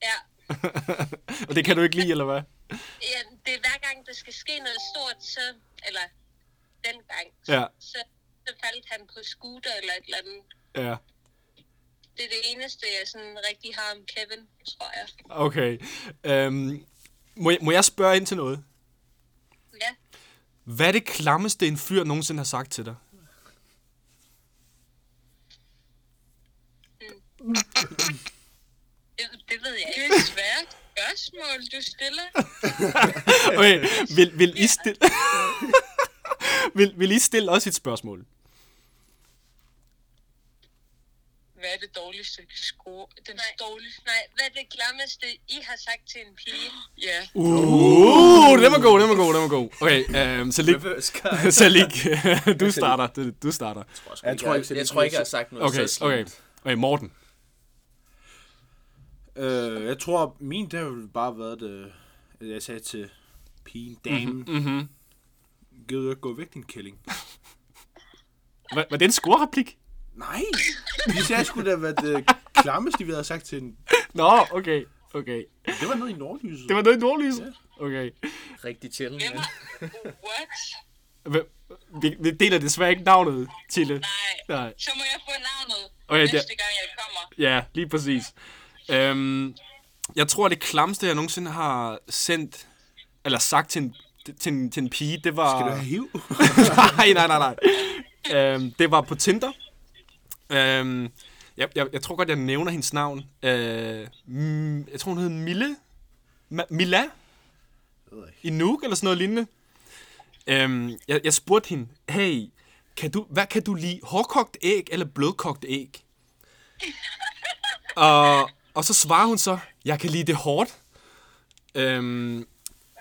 Ja, Og det kan du ikke lide, eller hvad? Ja det er hver gang, der skal ske noget stort, så, eller dengang, Ja. så, så faldt han på scooter eller et eller andet. Ja. Det er det eneste, jeg sådan rigtig har om Kevin, tror jeg. Okay. Øhm, må, jeg, må jeg spørge ind til noget? Ja, Hvad er det klammeste, en fyr nogensinde har sagt til dig? det, det ved jeg ikke. Er svært spørgsmål, du stiller. Okay, vil, vil I stille... vil, vil I stille os et spørgsmål? Hvad er det dårligste score? Den nej, dårligste? Nej, hvad er det klammeste, I har sagt til en pige? Ja. Uh, den var god, den var god, den var god. Okay, card. Så lige, du starter, du, starter. Jeg tror ikke, jeg, jeg tror ikke, jeg har sagt noget Okay, så slemt. okay. Okay, Morten. Øh, jeg tror, min der ville bare været det, at jeg sagde til pigen, damen, Mm-hmm. gider du ikke gå væk, din kælling? Var, var det en scorereplik? Nej, de sagde sgu da, hvad det klammeste, vi havde sagt til en... Nå, okay, okay. Det var noget i nordlyset. Det var noget i nordlyset? Okay. Rigtig chill. Ja. har... What? Vi, vi deler desværre ikke navnet, Tille. Nej, Nej. så må jeg få navnet Okay, det- næste gang, jeg kommer. Ja, lige præcis. Øhm, jeg tror, det klamste, jeg nogensinde har sendt, eller sagt til en, til en, til en pige, det var... Skal du have hiv? nej, nej, nej, nej. Øhm, det var på Tinder. Øhm, jeg, jeg, jeg tror godt, jeg nævner hendes navn. Øh, mm, jeg tror, hun hed Mille. Ma- Mila? I Nuuk, eller sådan noget lignende. Øhm, jeg, jeg spurgte hende, hey, kan du, hvad kan du lide? Hårdkogt æg eller blødkogt æg? og, og så svarer hun så, jeg kan lide det hårdt. Øhm,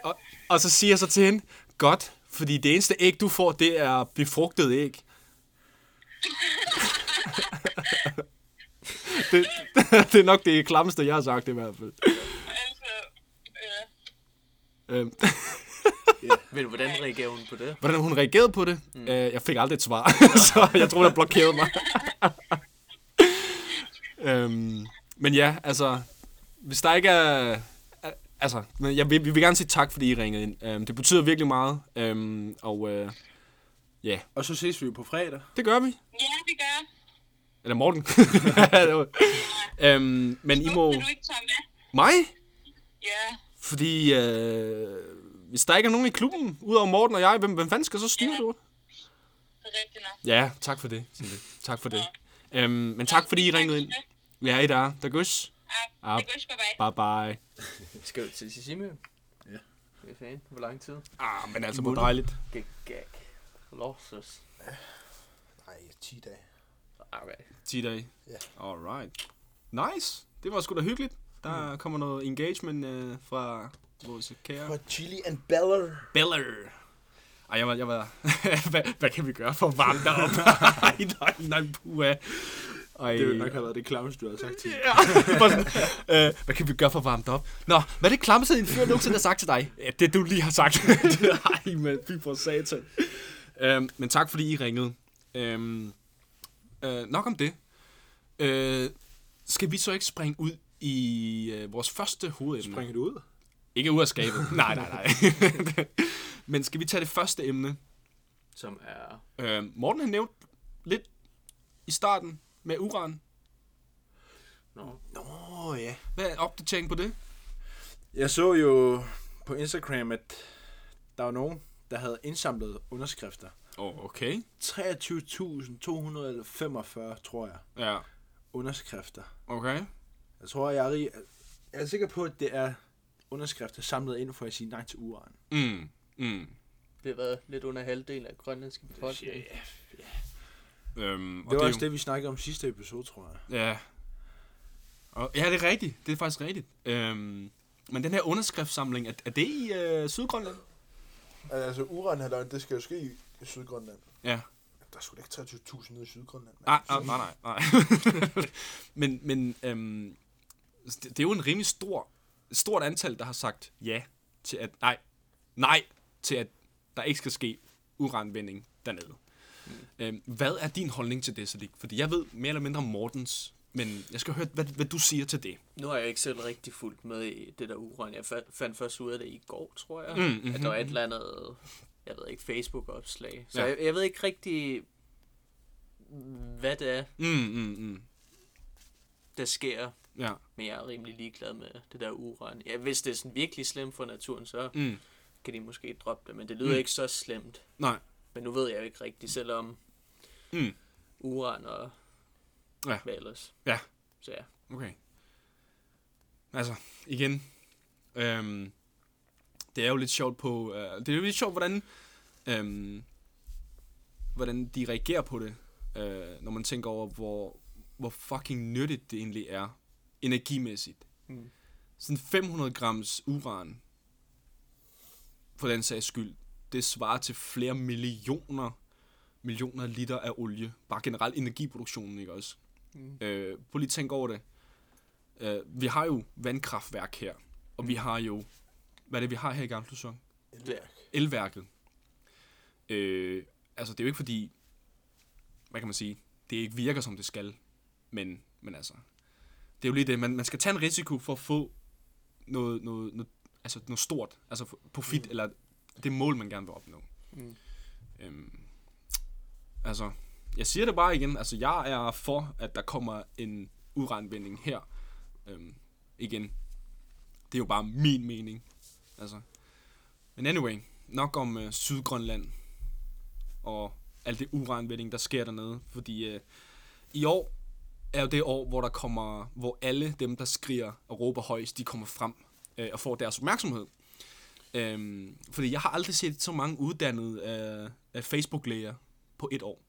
og, og så siger jeg så til hende, godt, fordi det eneste æg, du får, det er befrugtet æg. det, det er nok det klammeste, jeg har sagt i hvert fald. Altså, ja. Øhm, Men hvordan reagerer hun på det? hvordan hun reagerede på det? Mm. Øh, jeg fik aldrig et svar, så jeg tror, der blokerede mig. øhm, men ja, altså, hvis der ikke er... Altså, men jeg vil, vi vil gerne sige tak, fordi I ringede ind. Øhm, det betyder virkelig meget. Øhm, og øh, ja, Og så ses vi jo på fredag. det gør vi. ja, det gør. Eller Morten. Det øhm, men I må... Kan du ikke tage med? Mig? Ja, Fordi øh, hvis der ikke er nogen i klubben, udover Morten og jeg, hvem, hvem fanden skal så styre det? det er rigtigt nok. Ja, tak for det. Tak for det. Øhm, men tak fordi I ringede ind. Ja, I der. Der gøs. Ja, det går sgu bye. Bye bye. Skal vi til Sissimø? Ja. Hvad fanden? Hvor lang tid? Ah, men altså, hvor dejligt. Gag, gag. Losses. Nej, 10 dage. Okay. 10 dage. Ja. Alright. Nice. Det var sgu da hyggeligt. Der kommer noget engagement øh, fra vores kære For Chili and Beller. Beller. Ej, jeg var... Jeg var hvad, hvad, kan vi gøre for at varme dig op? Ej, nej, nej, puha. Ej, Det ville nok have været det klammeste, du har sagt til. Ja, bare sådan, øh, hvad kan vi gøre for at varme dig op? Nå, hvad er det klammeste, din fyr nogensinde har sagt til dig? Ja, det du lige har sagt. Ej, men fy for satan. Øhm, men tak, fordi I ringede. Øhm, øh, nok om det. Øh, skal vi så ikke springe ud i øh, vores første hovedemne? Springer du ud? Ikke ud af skabet. nej, nej, nej. men skal vi tage det første emne? Som er... Øh, Morten har nævnt lidt i starten med uran. Nå. Oh, ja. Hvad er opdateringen på det? Jeg så jo på Instagram, at der var nogen, der havde indsamlet underskrifter. Åh, oh, okay. 23.245, tror jeg, Ja, underskrifter. okay. Jeg tror, jeg er, rig... jeg er sikker på, at det er underskrifter samlet ind for at sige nej til uran. Mm, mm. Det har været lidt under halvdelen af grønlandske befolkning. Øhm, og Det var er også jo- det, vi snakkede om sidste episode, tror jeg. Ja. Og, ja, det er rigtigt. Det er faktisk rigtigt. Øhm, men den her underskriftssamling, er, er det i øh, Sydgrønland? Altså, uranhaløjen, det skal jo ske i Sydgrønland. Ja. Der skulle ikke 23.000 nede i Sydgrønland. Nej, nej, nej, nej. nej. men men øhm, det, det er jo en rimelig stor, stort antal, der har sagt ja til at, nej, nej til at der ikke skal ske uranvinding dernede. Mm. Øhm, hvad er din holdning til det, Sadiq? Fordi jeg ved mere eller mindre om Mortens, men jeg skal høre, hvad, hvad du siger til det. Nu har jeg ikke selv rigtig fulgt med i det der uran. Jeg fa- fandt først ud af det i går, tror jeg. Mm, mhm, at der var et eller andet, jeg ved ikke, Facebook-opslag. Så Ja. jeg, jeg ved ikke rigtig, hvad det er, Mm, mm, mm. der sker. Ja. Men jeg er rimelig ligeglad med det der uran. Ja, hvis det er sådan virkelig slemt for naturen, så Mm. kan de måske droppe det. Men det lyder Mm. mm. ikke så slemt. Nej. Men nu ved jeg jo ikke rigtigt, selvom Mm. uran og Ja. hvad ellers. Ja. Så ja. Okay. Altså, igen. Øhm, det er jo lidt sjovt på... Øh, det er jo lidt sjovt, hvordan... Øhm, hvordan de reagerer på det. Øh, når man tænker over, hvor, hvor fucking nyttigt det egentlig er. Energimæssigt. Mm. Sådan 500 grams uran. For den sags skyld. Det svarer til flere millioner millioner liter af olie. Bare generelt energiproduktionen, ikke også? Mm. Øh, prøv lige at tænke over det. Øh, vi har jo vandkraftværk her, og vi har jo, hvad er det, vi har her i Gamle Sæson? Det, Elværket. Øh, altså, det er jo ikke fordi, hvad kan man sige, det ikke virker, som det skal, men, men altså, det er jo lige det, man, man skal tage en risiko for at få noget, noget, noget, altså noget stort, altså profit, mm. eller det mål, man gerne vil opnå. Mm. Øhm, altså, jeg siger det bare igen, altså jeg er for, at der kommer en uranvinding her. Øhm, igen, det er jo bare min mening. Altså. Men anyway, nok om øh, Sydgrønland og alt det uranvinding, der sker dernede. Fordi øh, i år er jo det år, hvor der kommer, hvor alle dem, der skriger og råber højst, de kommer frem øh, og får deres opmærksomhed. Øhm, fordi jeg har aldrig set så mange uddannede øh, Facebook-læger på et år.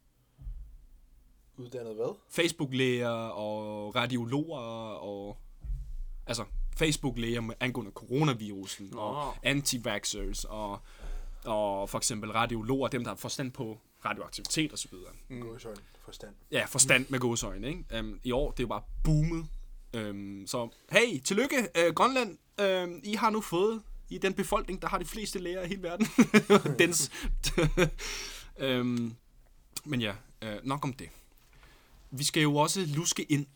Uddannet hvad? Facebook-læger og radiologer og... Altså, Facebook-læger med angående coronavirusen Nå. og anti-vaxxers og og for eksempel radiologer, dem der har forstand på radioaktivitet osv. Mm. Gåsøjne, forstand. Ja, forstand med godsøjne, ikke? Um, I år, det er jo bare boomet. Um, så, hey, tillykke, uh, Grønland. Uh, I har nu fået i den befolkning, der har de fleste læger i hele verden. Dens. um, men ja, uh, nok om det. Vi skal jo også luske ind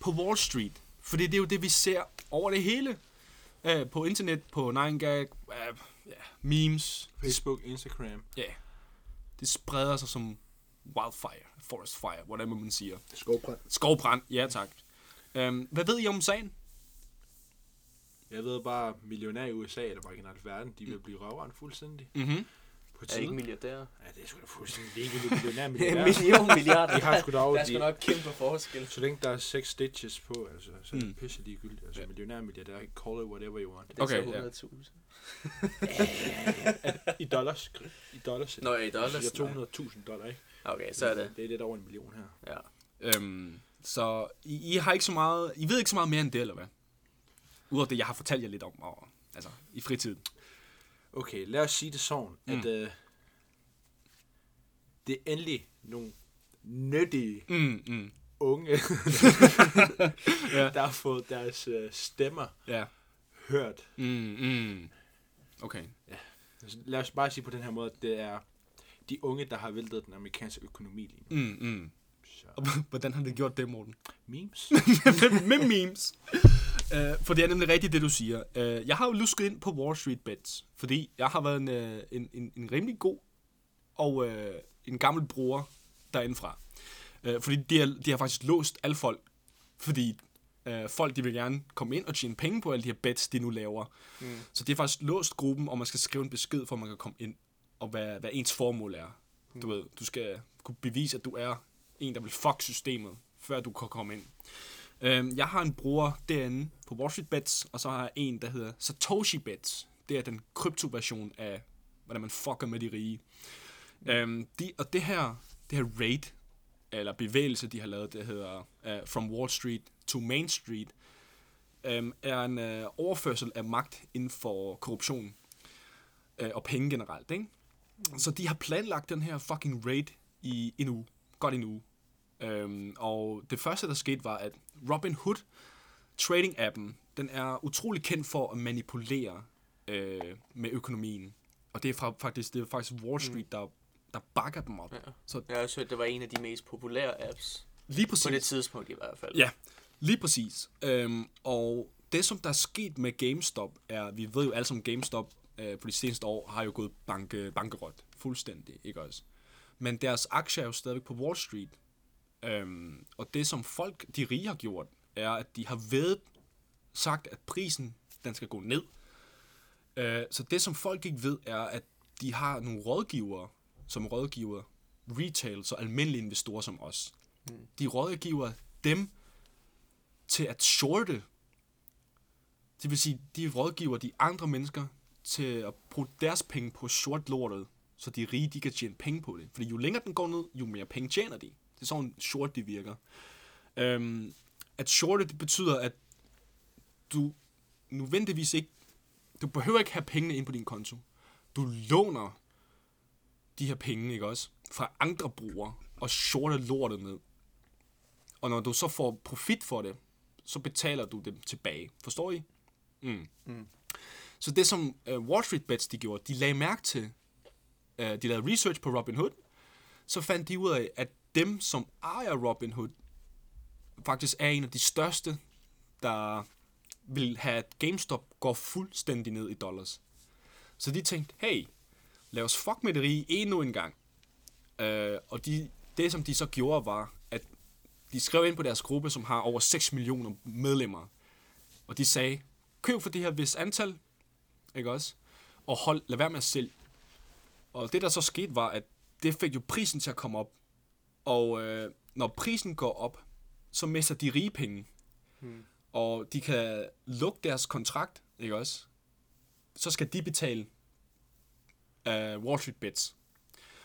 på Wall Street. Fordi det er jo det, vi ser over det hele. Uh, på internet, på 9gag, uh, ja, memes. Facebook, Instagram, Ja, det spreder sig som wildfire, forest fire, hvordan man siger. skovbrand. Skovbrand, ja tak. Um, hvad ved I om sagen? Jeg ved bare, millionær i USA, eller bare generelt verden, de vil blive røvrendt fuldstændig. Mm-hmm. På Er ikke tiden. milliardær? Ja, det er sgu da fuldstændig ligegyldigt. Millionær, En millionær. million milliarder. De har sgu da over, Der er sgu nok kæmpe forskel. så længe der er seks stitches på, altså, så er det Mm. pisse ligegyldigt. Altså, Ja. millionær, milliardær, call it whatever you want. Det er Okay, så ja. 100.000. I dollars. I dollars. Nå, i dollars. Det er 200.000 dollar, ikke? Okay, så er det. Det er lidt over en million her. Ja. Um, så I, I, har ikke så meget, I ved ikke så meget mere end det, eller hvad? Udover det, jeg har fortalt jer lidt om, og, altså, i fritiden. Okay, lad os sige det sådan, Mm. at øh, det er endelig nogle nyttige Mm, mm. unge, Ja. der har fået deres øh, stemmer Ja. hørt. Mm, mm. Okay. Altså, lad os bare sige på den her måde, at det er de unge, der har væltet den amerikanske økonomi lige nu. Mm, mm. Så, Og hvordan har det gjort det, Morten? memes? med memes. Uh, for det er nemlig rigtigt, det du siger. Uh, jeg har jo lusket ind på Wall Street Bets, fordi jeg har været en, uh, en, en, en rimelig god og uh, en gammel bruger derindefra. Uh, fordi de har, de har faktisk låst alle folk, fordi uh, folk de vil gerne komme ind og tjene penge på alle de her bets, de nu laver. Mm. Så de har faktisk låst gruppen, og man skal skrive en besked, for at man kan komme ind, og hvad, hvad ens formål er. Du ved, du skal kunne bevise, at du er en, der vil fuck systemet, før du kan komme ind. Øhm, jeg har en bruger derinde på Wall Street Bets, og så har jeg en, der hedder Satoshi Bets. Det er den kryptoversion af, hvordan man fucker med de rige. Øhm, de, og det her, det her raid, eller bevægelse, de har lavet, det hedder uh, From Wall Street to Main Street, øhm, er en uh, overførsel af magt inden for korruption uh, og penge generelt. Ikke? Så de har planlagt den her fucking raid i en uge. Godt en uge. Øhm, og det første, der skete, var, at Robinhood, trading-appen, den er utrolig kendt for at manipulere øh, med økonomien. Og det er fra, faktisk, det er faktisk Wall Street, der, der bakker dem op. Ja. Så Jeg har også hørt, det var en af de mest populære apps. lige På præcis. det tidspunkt i hvert fald. Ja, lige præcis. Øhm, og det, som der er sket med GameStop, er, vi ved jo alle som GameStop øh, på de seneste år, har jo gået banke, bankerot. Fuldstændig, ikke også? Men deres aktier er jo stadigvæk på Wall Street. Øhm, og det, som folk, de rige har gjort, er, at de har ved sagt, at prisen, den skal gå ned. Øh, så det, som folk ikke ved, er, at de har nogle rådgivere, som rådgiver retail, så almindelige investorer som os. De rådgiver dem til at shorte. Det vil sige, de rådgiver de andre mennesker til at bruge deres penge på short lortet, så de rige de kan tjene penge på det. Fordi jo længere den går ned, jo mere penge tjener de. Det er sådan short, de virker. Øhm, at shorte, det betyder, at du nødvendigvis ikke, du behøver ikke have pengene ind på din konto. Du låner de her penge, ikke også, fra andre brugere, og shorter lortet ned. Og når du så får profit for det, så betaler du dem tilbage. Forstår I? Mm. Mm. Så det som uh, Wall Street Bets de gjorde, de lagde mærke til, uh, de lavede research på Robinhood, så fandt de ud af, at dem, som ejer Robinhood, faktisk er en af de største, der vil have, at GameStop går fuldstændig ned i dollars. Så de tænkte, hey, lad os fuck med det rige endnu en gang. Uh, og de, det, som de så gjorde, var, at de skrev ind på deres gruppe, som har over 6 millioner medlemmer. Og de sagde, køb for det her vis antal, ikke også? Og hold, lad være med at sælge. Og det, der så skete, var, at det fik jo prisen til at komme op. Og øh, når prisen går op, så mister de rige penge. Hmm. Og de kan lukke deres kontrakt, ikke også? Så skal de betale uh, Wall Street Bets.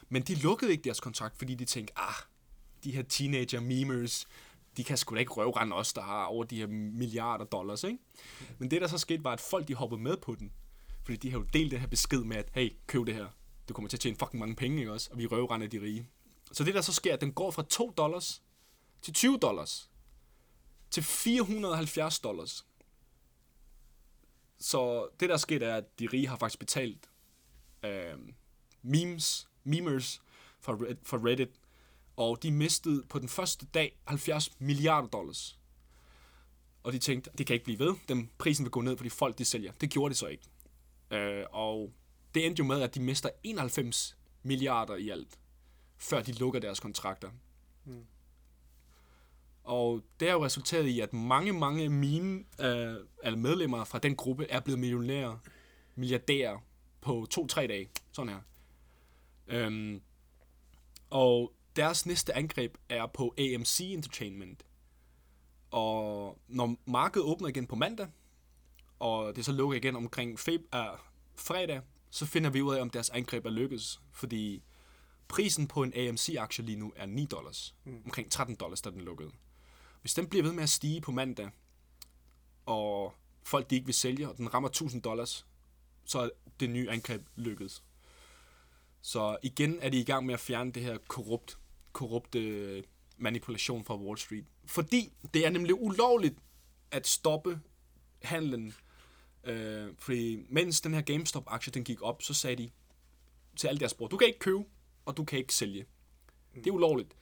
Men de lukkede ikke deres kontrakt, fordi de tænkte, ah, de her teenager memers, de kan sgu da ikke røvrende os, der har over de her milliarder dollars, ikke? Men det, der så skete, var, at folk de hoppede med på den. Fordi de har jo delt det her besked med, at hey, køb det her. Du kommer til at tjene fucking mange penge, ikke også? Og vi røvrender de rige. Så det der så sker, at den går fra 2 dollars til 20 dollars til 470 dollars. Så det der er sket er, at de rige har faktisk betalt øh, memes, memers for, Red- Reddit, og de mistede på den første dag 70 milliarder dollars. Og de tænkte, det kan ikke blive ved. Den prisen vil gå ned, fordi folk de sælger. Det gjorde det så ikke. Øh, og det endte jo med, at de mister 91 milliarder i alt, før de lukker deres kontrakter. Mm. Og det har jo resulteret i, at mange, mange meme øh, eller medlemmer fra den gruppe er blevet millionærer, milliardærer på to-tre dage. Sådan her. Øhm, og deres næste angreb er på AMC Entertainment. Og når markedet åbner igen på mandag, og det så lukker igen omkring feb- uh, fredag, så finder vi ud af, om deres angreb er lykkedes. Fordi prisen på en AMC-aktie lige nu er 9 dollars. Mm. Omkring 13 dollars, da den lukkede. Hvis den bliver ved med at stige på mandag, og folk de ikke vil sælge, og den rammer 1000 dollars, så er det nye angreb lykkedes. Så igen er de i gang med at fjerne det her korrupt, korrupte manipulation fra Wall Street. Fordi det er nemlig ulovligt at stoppe handlen. Øh, fordi mens den her GameStop-aktie den gik op, så sagde de til alle deres brugere, du kan ikke købe, og du kan ikke sælge. Det er ulovligt.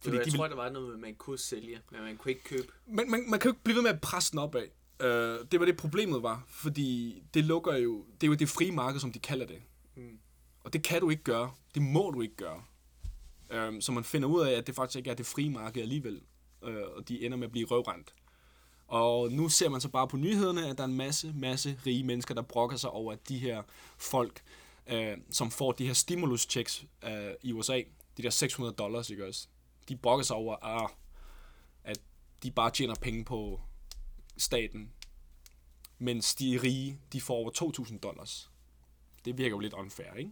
Fordi jeg de vil- tror, der var noget, man kunne sælge, men man kunne ikke købe. Men man, man kan jo ikke blive ved med at presse den opad. Øh, det var det problemet var, fordi det lukker jo, det er jo det frie marked, som de kalder det. Mm. Og det kan du ikke gøre. Det må du ikke gøre. Øh, så man finder ud af, at det faktisk ikke er det frie marked alligevel. Øh, og de ender med at blive røvrendt. Og nu ser man så bare på nyhederne, at der er en masse, masse rige mennesker, der brokker sig over, at de her folk, øh, som får de her stimulus-checks øh, i USA, de der 600 dollars, ikke også? De brokker sig over, ah, at de bare tjener penge på staten, mens de rige, de får over 2.000 dollars. Det virker jo lidt unfair, ikke?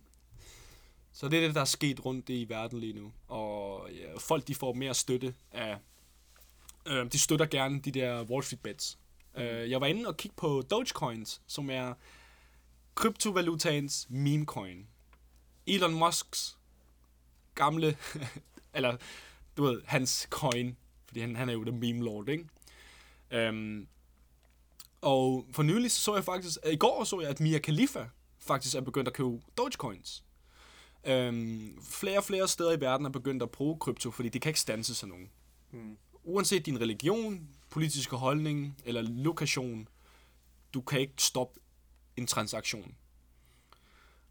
Så det er det, der er sket rundt i verden lige nu. Og ja, folk, de får mere støtte af... Øh, de støtter gerne de der Wall Street bets. Øh, jeg var inde og kigge på Dogecoins, som er kryptovalutaens meme coin. Elon Musks gamle, eller du ved, hans coin, fordi han, han er jo the meme lord, ikke? Øhm, og for nylig så, så jeg faktisk, i går så jeg, at Mia Khalifa faktisk er begyndt at købe Dogecoins. Øhm, flere og flere steder i verden er begyndt at bruge krypto, fordi det kan ikke stanse sig nogen. Mm. Uanset din religion, politiske holdning eller lokation, du kan ikke stoppe en transaktion.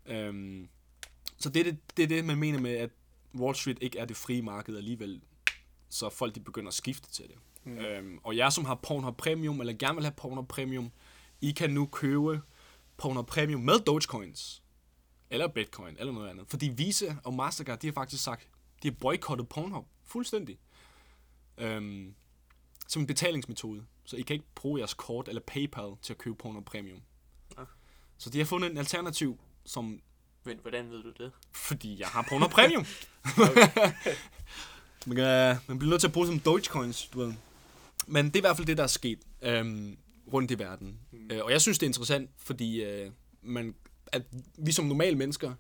Øhm, så det er det, det er det, man mener med, at Wall Street ikke er det frie marked alligevel. Så folk de begynder at skifte til det. Mm. Øhm, og jer, som har Pornhub Premium, eller gerne vil have Pornhub Premium, I kan nu købe Pornhub Premium med Dogecoins. Eller Bitcoin, eller noget andet. Fordi Visa og Mastercard, de har faktisk sagt, de har boykottet Pornhub fuldstændig. Øhm, som en betalingsmetode. Så I kan ikke bruge jeres kort eller PayPal til at købe Pornhub Premium. Så de har fundet en alternativ, som Men hvordan ved du det? fordi jeg har Pornhub Premium. man, kan, man bliver nødt til at bruge som Dogecoins, du ved. Men det er i hvert fald det, der er sket øhm, rundt i verden. Mm. Øh, og jeg synes, det er interessant, fordi øh, man, at vi som normale mennesker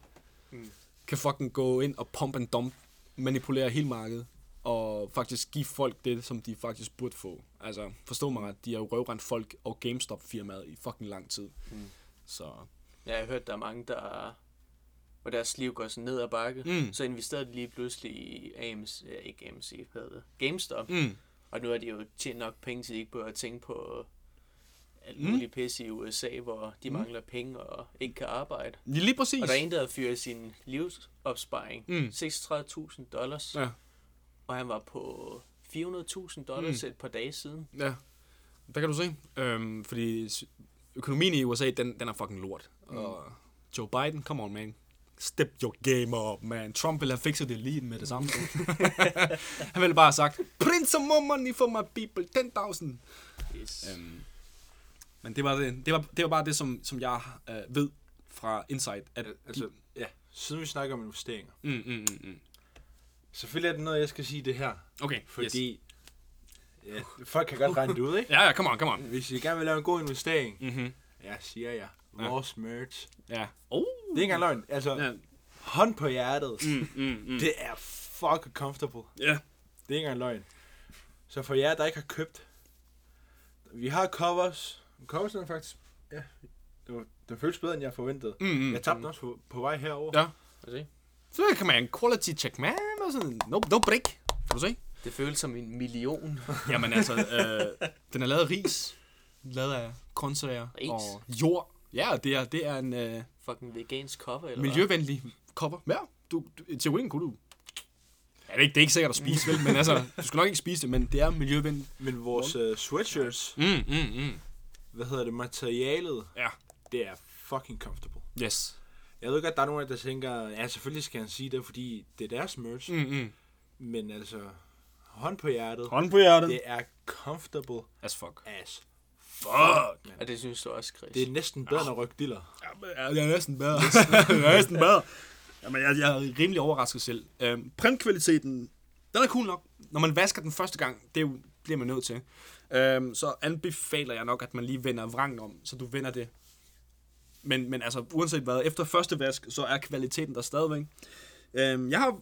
mm. kan fucking gå ind og pump and dump, manipulere hele markedet, og faktisk give folk det, som de faktisk burde få. Altså, forstå mig ret, de har jo røvrendt folk og GameStop-firmaet i fucking lang tid. Mm. Så Ja, jeg har hørt, der er mange, der hvor deres liv går sådan ned ad bakke, Mm. så investerede de lige pludselig i AMC, ja, ikke AMC, hvad hedder det, GameStop, mm, og nu har de jo tjent nok penge, til de ikke behøver at tænke på alt Mm. muligt pis i USA, hvor de mangler penge og ikke kan arbejde. lige præcis. Og der er en, der havde fyret sin livsopsparing, Mm. 36.000 dollars, Ja. og han var på 400.000 dollars mm. et par dage siden. Ja, der kan du se. Øhm, fordi økonomien i USA, den, den er fucking lort. Mm. Og Joe Biden, come on man. Step your game up, man. Trump ville have fikset det lige med det samme. Han ville bare have sagt, print some more money for my people, 10.000. Yes. Øhm, men det var, det, det, var, det var bare det, som, som jeg øh, ved fra Insight. At Altså, ja, siden vi snakker om investeringer. de, mm, mm, mm, mm. Selvfølgelig er det noget, jeg skal sige det her. Okay, Fordi yes. Ja, folk kan godt regne det ud, ikke? Ja, ja, come on, come on. Hvis I gerne vil lave en god investering, Mm-hmm. ja, siger jeg. Ja. Vores merch. Ja. Oh. Det er ikke engang løgn. Altså, Ja. hånd på hjertet. Mm, mm, mm. Det er fucking comfortable. Ja. Det er ikke engang løgn. Så for jer, der ikke har købt, vi har covers. Covers er faktisk, ja, det, var, det føles bedre, end jeg forventede. Mm, mm. Jeg tabte også på, på vej herover. Ja. Kan du se? Så kan man quality check, man. Og sådan, no, no break. Kan du se? Det føles som en million. Jamen altså, øh, den er lavet af ris. Lavet af grøntsager Ris? og jord. Ja, det er, det er en øh, Fucking vegansk cover, eller miljøvenlig kopper. Ja, du, du, i teorien kunne du... Ja, det er, ikke, det er ikke sikkert at spise, vel? Men altså, du skal nok ikke spise det, men det er miljøvenligt. Men vores uh, sweatshirts, Mm, mm, mm. hvad hedder det, materialet, Ja. det er fucking comfortable. Yes. Jeg ved godt, der er nogen der tænker, ja, selvfølgelig skal han sige det, fordi det er deres merch. Mm, mm. Men altså, hånd på hjertet, Hånd på hjertet. det er comfortable As fuck. as Fuck. man. Ja, det synes du også, Chris. Det er næsten bedre end at rykke diller. Ja, jeg er næsten bedre. jeg er næsten bedre. Jamen, jeg, jeg er rimelig overrasket selv. Øhm, printkvaliteten, den er cool nok. Når man vasker den første gang, det er jo- bliver man nødt til. Øhm, så anbefaler jeg nok, at man lige vender vrangen om, så du vender det. Men, men altså, uanset hvad, efter første vask, så er kvaliteten der stadigvæk. Øhm, jeg har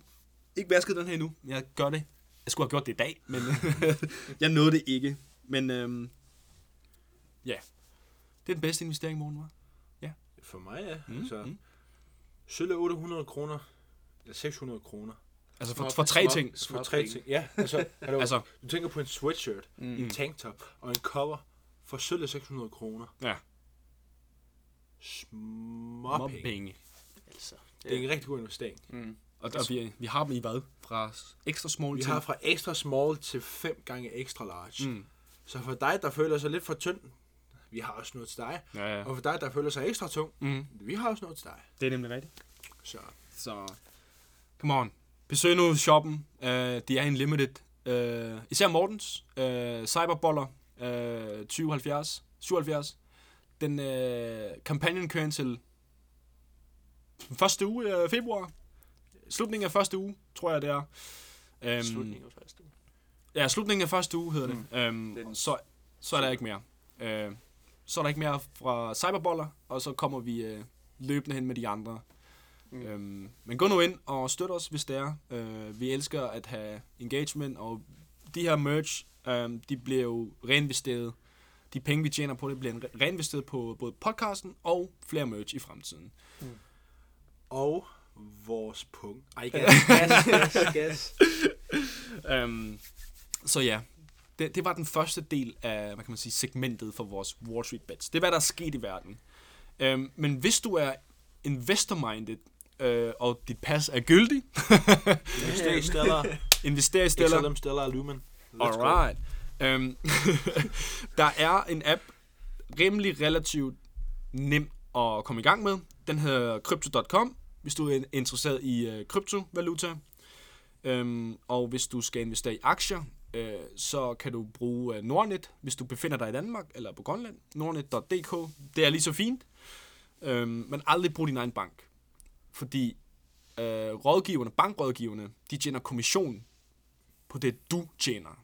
ikke vasket den her endnu. Jeg gør det. Jeg skulle have gjort det i dag, men jeg nåede det ikke. Men øhm, ja, det er den bedste investering, morgen var. For mig, ja. Mm, altså, mm. Sølv er 800 kroner, eller 600 kroner. Altså for, for tre ting. For tre ting. Ja, altså, altså, Altså, du tænker på en sweatshirt, Mm. en tanktop og en cover for sølv er 600 kroner. Ja. Små penge. penge. Altså, Det er en rigtig god investering. Mm. Og, og vi, vi har dem i hvad? Fra ekstra small Vi til... har fra extra small til 5 gange extra large. Mm. Så for dig, der føler sig lidt for tynd, vi har også noget til dig. Ja, ja. Og for dig, der føler sig ekstra tung, Mm. vi har også noget til dig. Det er nemlig rigtigt. Så Så, come on. Besøg nu shoppen. Uh, de er en limited. Uh, især Mortens. Uh, Cyberboller. Uh, 2070. 77. Den uh, kampagnen kører indtil første uge af februar. Slutningen af første uge, tror jeg det er. Um, Slutningen af første uge. Ja, slutningen af første uge hedder Mm. det. Um, Den- så, så er der ikke mere. Uh, så er der ikke mere fra Cyberboller, og så kommer vi uh, løbende hen med de andre. Mm. Mm. Um, men gå nu ind og støt os, hvis det er. Uh, vi elsker at have engagement, og de her merch, um, de bliver jo reinvesteret. De penge, vi tjener på det, bliver re- reinvesteret på både podcasten og flere merch i fremtiden. Og vores punkt. Ej, Gas, gas, gas, gas. Um, så ja, det, det var den første del af, hvad kan man sige, segmentet for vores Wall Street Bets. Det er, hvad der er sket i verden. Um, men hvis du er investor-minded, uh, og dit pas er gyldig, Invester i Stellar. invester i Stellar. XLM Stellar Lumen. Let's go. Alright. Um, der er en app, rimelig relativt nem at komme i gang med. Den hedder crypto.com, hvis du er interesseret i øh, kryptovaluta. Øhm, og hvis du skal investere i aktier, øh, så kan du bruge øh, Nordnet, hvis du befinder dig i Danmark eller på Grønland. Nordnet.dk. Det er lige så fint. Øhm, men aldrig brug din egen bank. Fordi øh, rådgiverne, bankrådgiverne, de tjener kommission på det, du tjener.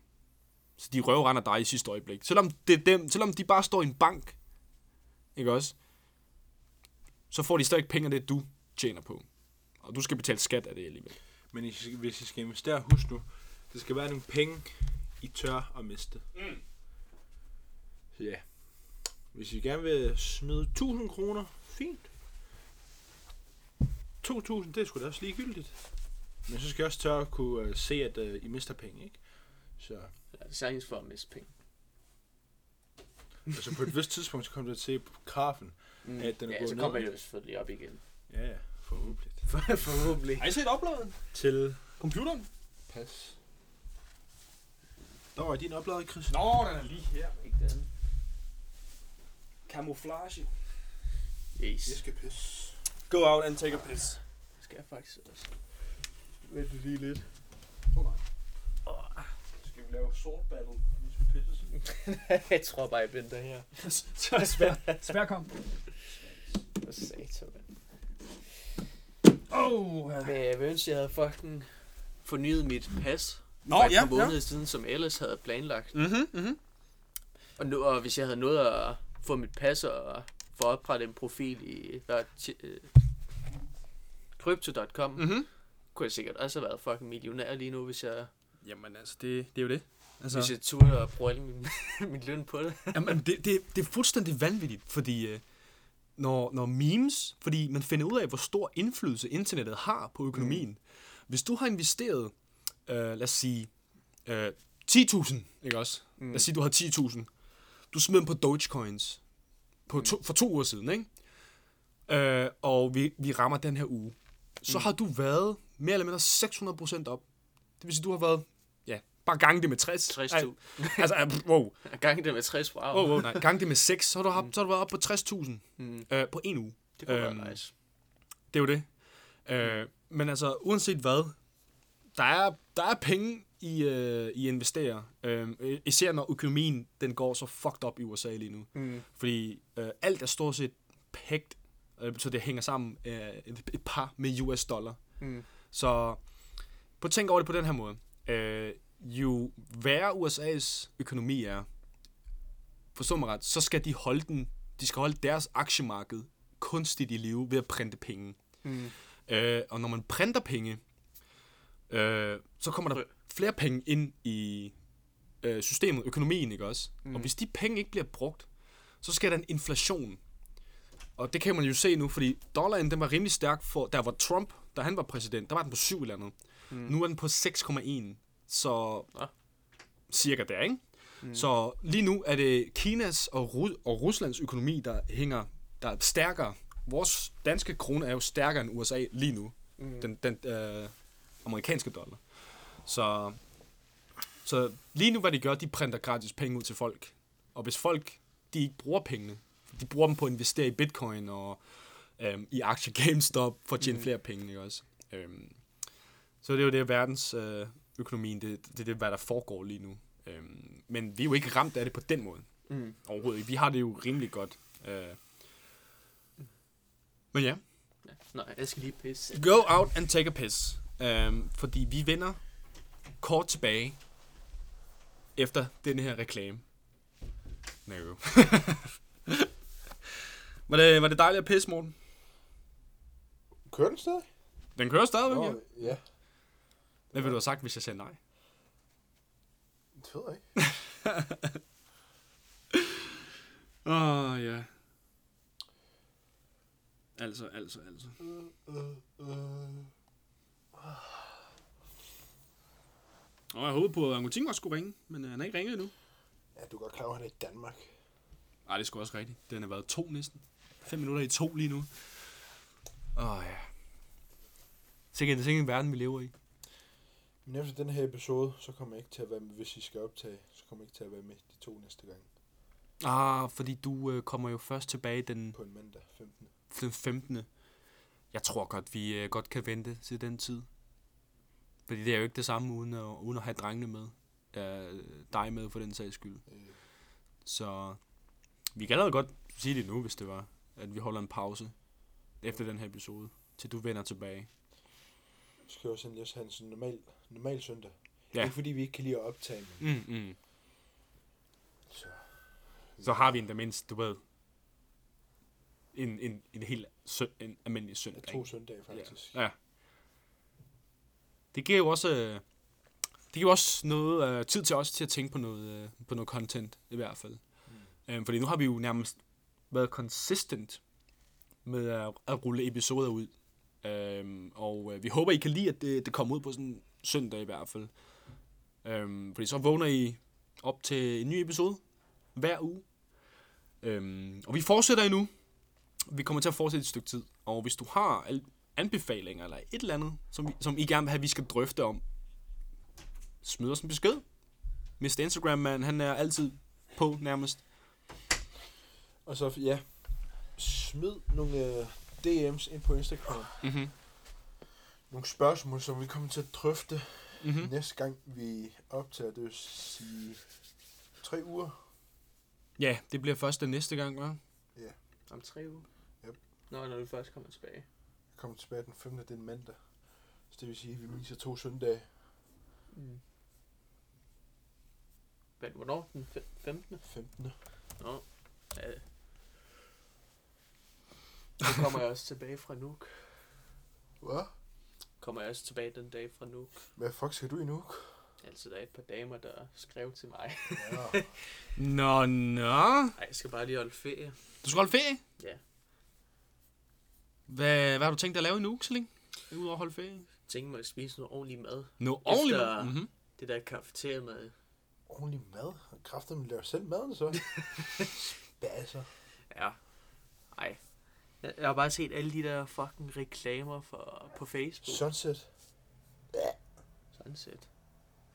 Så de røvrender dig i sidste øjeblik. Selvom, det er dem, selvom de bare står i en bank, ikke også? Så får de stadig penge af det, du tjener på. Og du skal betale skat af det alligevel. Men I skal- hvis I skal investere, husk nu, det skal være nogle penge, I tør at miste. Mm. Så ja, hvis I gerne vil smide 1000 kroner, fint. 2000, det er sgu da også ligegyldigt. Men så skal I også tør at kunne uh, se, at uh, I mister penge, ikke? Så Ja, det er for at miste penge. altså på et vist tidspunkt, så kommer du til at se på grafen. Mm. Ja, den er ja, gået så ned. kommer det jo selvfølgelig op igen. Ja, ja, forhåbentlig. Forhåbentlig. Har I set opladen? Til Computeren? pas. Der var din opladet, Chris. Nå, den er lige her. Ikke den. Camouflage. Yes. skal pisse. Go out and take a piss. Det skal jeg faktisk også. Vent lige lidt. Skal vi lave sort battle? Vi skal pisse. jeg tror bare, jeg venter her. Så er det svært. Svær kom. Satan, mand. Oh, Men jeg ønske, jeg havde fucking fornyet mit pas. Nå, for et ja, par måneder siden, som ellers havde planlagt. Mhm, mhm. Og, nu, og hvis jeg havde nået at få mit pas og for at oprette en profil i t- øh, crypto.com, mm. Mhm. kunne jeg sikkert også have været fucking millionær lige nu, hvis jeg, Jamen altså, det, det er jo det. altså. Hvis jeg turde at bruge min, min løn på det. Jamen, det, det, det er fuldstændig vanvittigt, fordi øh, når, når memes, fordi man finder ud af, hvor stor indflydelse internettet har på økonomien. Mm. Hvis du har investeret, øh, lad os sige, øh, 10.000, ikke også? Mm. Lad os sige, du har 10.000. Du smed dem på Dogecoins på to, for to uger siden, ikke? Øh, og vi, vi rammer den her uge. Så mm. har du været mere eller mindre 600% op. Det vil sige, du har været, bare gange det med 60. 60.000. Ej, Altså, øh, wow. Gang det med 60 wow. Oh, oh, nej. Gang det med 6, så har du, haft, så har du været oppe på 60.000 Mm. øh, på en uge. Det kunne Øhm, være nice. Det er jo det. Øh, men altså, uanset hvad, der er, der er penge i, øh, i investere. Øh, især når økonomien den går så fucked up i USA lige nu. Mm. Fordi øh, alt er stort set pægt, øh, så det hænger sammen øh, et, et par med US dollar. Mm. Så at tænke over det på den her måde. Øh, jo værre USA's økonomi er, forstå mig ret, så skal de holde den, de skal holde deres aktiemarked kunstigt i live ved at printe penge. Mm. Øh, og når man printer penge, øh, så kommer der flere penge ind i øh, systemet, økonomien, ikke også? Mm. Og hvis de penge ikke bliver brugt, så skal der en inflation. Og det kan man jo se nu, fordi dollaren den var rimelig stærk for, der var Trump, da han var præsident, der var den på 7 eller andet. Mm. Nu er den på 6,1. Så Nå. cirka der, ikke? Mm. Så lige nu er det Kinas og, Ru- og Ruslands økonomi, der hænger, der er stærkere. Vores danske krone er jo stærkere end USA lige nu. Mm. Den, den øh, amerikanske dollar. Så, så lige nu, hvad de gør, de printer gratis penge ud til folk. Og hvis folk, de ikke bruger pengene, de bruger dem på at investere i bitcoin og øhm, i aktier GameStop for at tjene mm. flere penge, ikke også? Øhm, så det er jo det, verdens øh, økonomien, det, det er det, hvad der foregår lige nu. Øhm, men vi er jo ikke ramt af det på den måde. Mm. Overhovedet ikke. Vi har det jo rimelig godt. Øh. Men ja, Ja. Nej, jeg skal lige pisse. Go out and take a piss. Um, fordi vi vender kort tilbage efter den her reklame. No. var, det, var det dejligt at pisse, Morten? Kører den stadig? Den kører ja. Nå, ja. Hvad ville du have sagt, hvis jeg sagde nej? Det ved jeg ikke. Åh, oh, ja. Altså, altså, altså. Og jeg håber på, at Angutin også skulle ringe, men øh, han er ikke ringet endnu. Ja, du er godt klar over, at han er i Danmark. Nej, det er sgu også rigtigt. Den har været to næsten. Fem minutter i to lige nu. Åh, ja. Sikkert, det er en verden, vi lever i. Men efter den her episode, så kommer jeg ikke til at være med, hvis I skal optage, så kommer jeg ikke til at være med de to næste gange. Ah, fordi du øh, kommer jo først tilbage den, På en mandag, 15. den 15. Jeg tror godt, vi øh, godt kan vente til den tid. Fordi det er jo ikke det samme, uden at, uden at have drengene med. Øh, dig med for den sags skyld. Øh, Så vi kan allerede godt sige det nu, hvis det var, at vi holder en pause efter den her episode, til du vender tilbage. Så skal jeg også lige også have en sådan normal, normal søndag. Ja. Ja. Ikke fordi vi ikke kan lide at optage, men Mm, mm. så... Så har vi en der mindst, du ved, en, en, en helt søn, en almindelig Ja, søndag. to ikke? søndage faktisk. Ja. ja. Det giver jo også, øh, det giver også noget uh, tid til os til at tænke på noget, uh, på noget content, i hvert fald. Mm. Um, fordi nu har vi jo nærmest været consistent med at, at rulle episoder ud. Øhm, og øh, vi håber, I kan lide, at det, det kommer ud på sådan en søndag i hvert fald. Øhm, fordi så vågner I op til en ny episode hver uge. Øhm, og vi fortsætter endnu. Vi kommer til at fortsætte et stykke tid. Og hvis du har anbefalinger eller et eller andet, som, vi, som I gerne vil have, vi skal drøfte om, smid os en besked. Mr. Instagram, man, han er altid på nærmest. Og så, ja, smid nogle øh, DM's ind på Instagram. Mm-hmm. Nogle spørgsmål, som vi kommer til at drøfte Mm-hmm. mm. næste gang, vi optager. Det vil sige tre uger. Ja, det bliver først den næste gang, hva'? Om tre uger? Yep. Nå, når du først kommer tilbage. Jeg kommer tilbage den 5. Det er en mandag. Så det vil sige, at vi misser to søndage. Mm. Men hvornår? Den fem- 15. 15. Nå. Ja. Nu kommer jeg også tilbage fra Nuuk. Hvad? Kommer jeg også tilbage den dag fra Nuuk. Hvad fuck skal du i nu? Altså, der er et par damer, der skrev til mig. Ja. Nå, nå. Ej, jeg skal bare lige holde ferie. Du skal holde ferie? Ja. Hvad, hvad har du tænkt dig at lave i uge, så længe? Udover at holde ferie? Tænker mig at spise noget ordentlig mad. Nå, ordentligt. Efter- Mm-hmm. Det der kafeteria mad. Ordentlig mad. Kræfter, man laver selv maden så. Spasser. Ja. Ej. Jeg, jeg har bare set alle de der fucking reklamer for, på Facebook. Sunset. Sunset.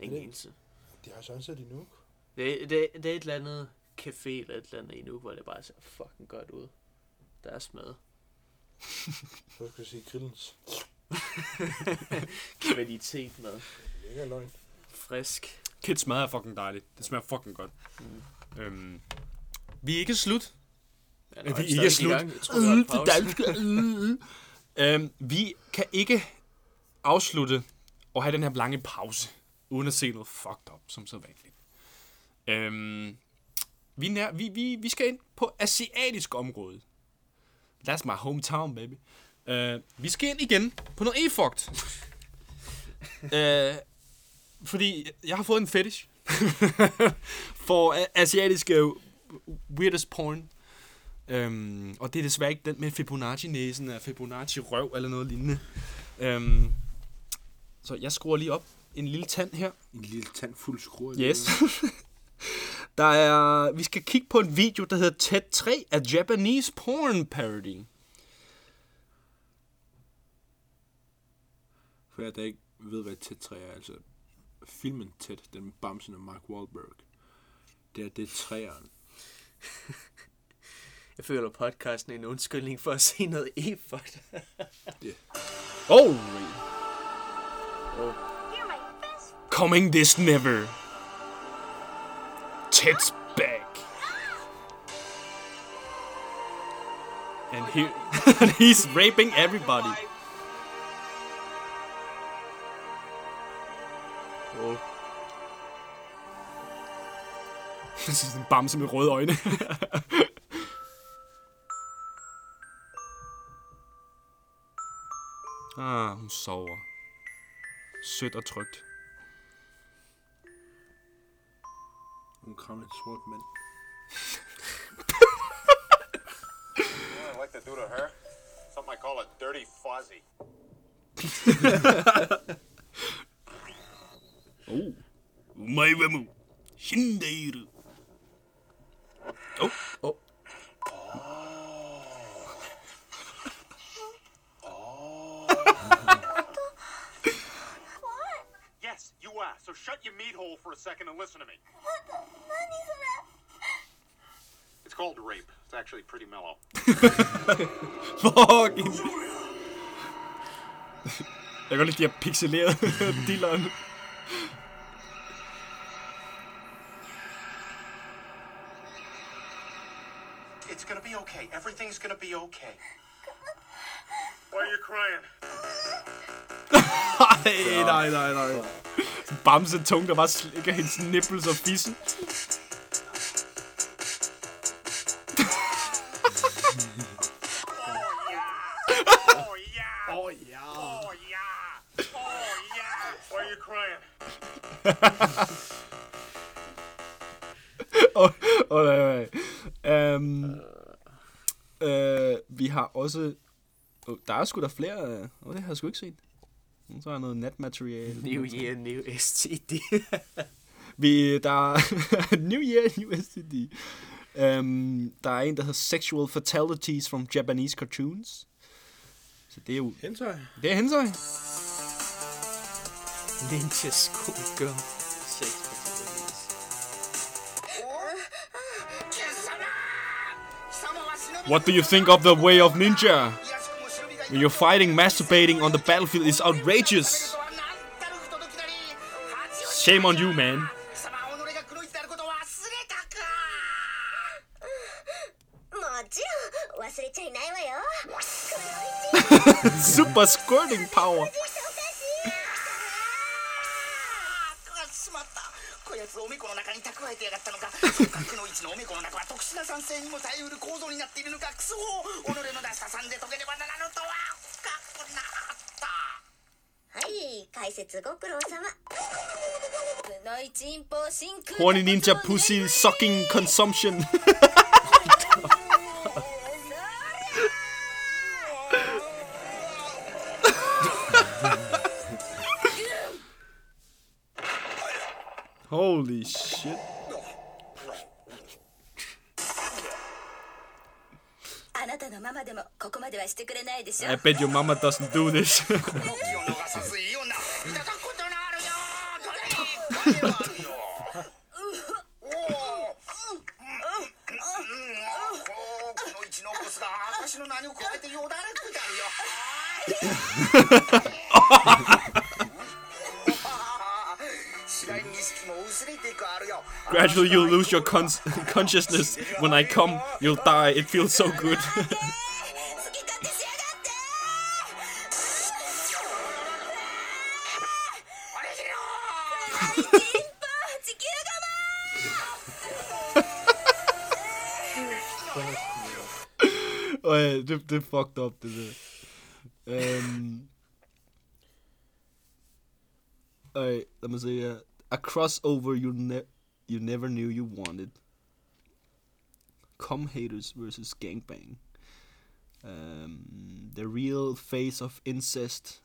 Ingen Det- eneste. De har sunset i nu. Det, det, det er et eller andet café eller et eller andet endnu, hvor det bare ser fucking godt ud. Deres mad. Så skal jeg sige grillens. Kvalitet mad. Lækker løgn. Frisk. Kids mad er fucking dejligt. Det smager fucking godt. Mm. Øhm, vi er ikke slut. Ja, nå, vi er ikke i slut. gang. Troede, det var en pause. øhm, vi kan ikke afslutte og have den her lange pause, uden at se noget fucked up, som så vanligt. Øhm, vi, nær, vi, vi, vi skal ind på asiatisk område. That's my hometown, baby. Uh, vi skal ind igen på noget e-fucked. uh, fordi jeg har fået en fetish for asiatiske weirdest porn. Øhm, og det er desværre ikke den med Fibonacci-næsen af Fibonacci-røv eller noget lignende. Øhm, så jeg skruer lige op en lille tand her. En lille tand fuld skruer. Yes. Der er, vi skal kigge på en video, der hedder TED 3 af Japanese Porn Parody. For jeg der ikke ved, hvad tæt 3 er, altså filmen tæt, den med Bamsen og Mark Wahlberg. Det er det er træeren. Jeg føler podcasten er en undskyldning for at se noget e for det. Oh! Coming this never. Ted's back. And, he, and he's raping everybody. Oh. Det er en bamse med røde øjne. ah, hun sover. Sødt og trygt. Hun krammer en sort mand. I like to do to her? Something I call a dirty fuzzy. Oh. Umai wa mu. Shindeiru. Oh. Oh. So shut your meat hole for a second and listen to me. It's called rape. It's actually pretty mellow. Fucking. Jeg kan godt lide de her pixelerede dilleren. It's gonna be okay. Everything's gonna be okay. Why are you crying? Nej, nej, nej, nej. Bamse tung, der bare slikker hendes nipples og fissen. Oh ja. Oh! Oh! Why are you crying? Oh, nej, nej. Um, uh, vi har også... Oh, der er sgu da flere... Øh, åh, oh, det har jeg sgu ikke set. Så er noget natmateriale. New Year, New STD. Vi, der er New Year, New STD. Um, der er en, der hedder Sexual Fatalities from Japanese Cartoons. Så det er jo... Hentai. Det er hentai. Ninja Schoolgirl. Sex. What do you think of the way of ninja? When you're fighting, masturbating on the battlefield is outrageous. Shame on you, man. Super squirting power. 解説ご苦労様。Horny ninja pussy sucking consumption. Holy shit. あなたのママでもここまではしてくれないでしょ。I bet your mama doesn't do this. 나 Gradually, you'll lose your cons consciousness. When I come, you'll die. It feels so good. Det, det er fucked up, det der. Øhm. Okay, lad mig se her. A crossover you, ne- you never knew you wanted. Cum haters versus gangbang. Um, the real face of incest.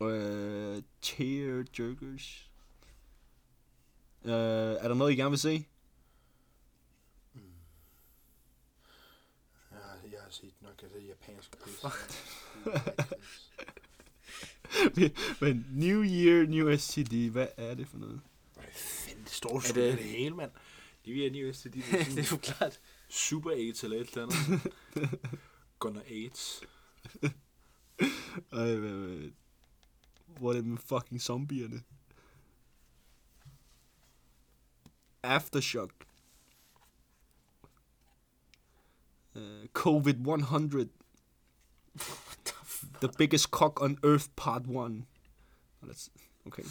Uh, tear jerkers. Uh, er der I gerne vil se? Men New Year, New STD, hvad er det for noget? Fanden, det står Er sgu det- det, hele, mand. Vil have New STD. Det er det er jo klart. super AIDS eller et eller andet. Gunner AIDS. Ej, hvad, hvad, hvor er det med fucking zombierne? Aftershock. Uh, COVID-100. The biggest cock on earth, part one. That's okay.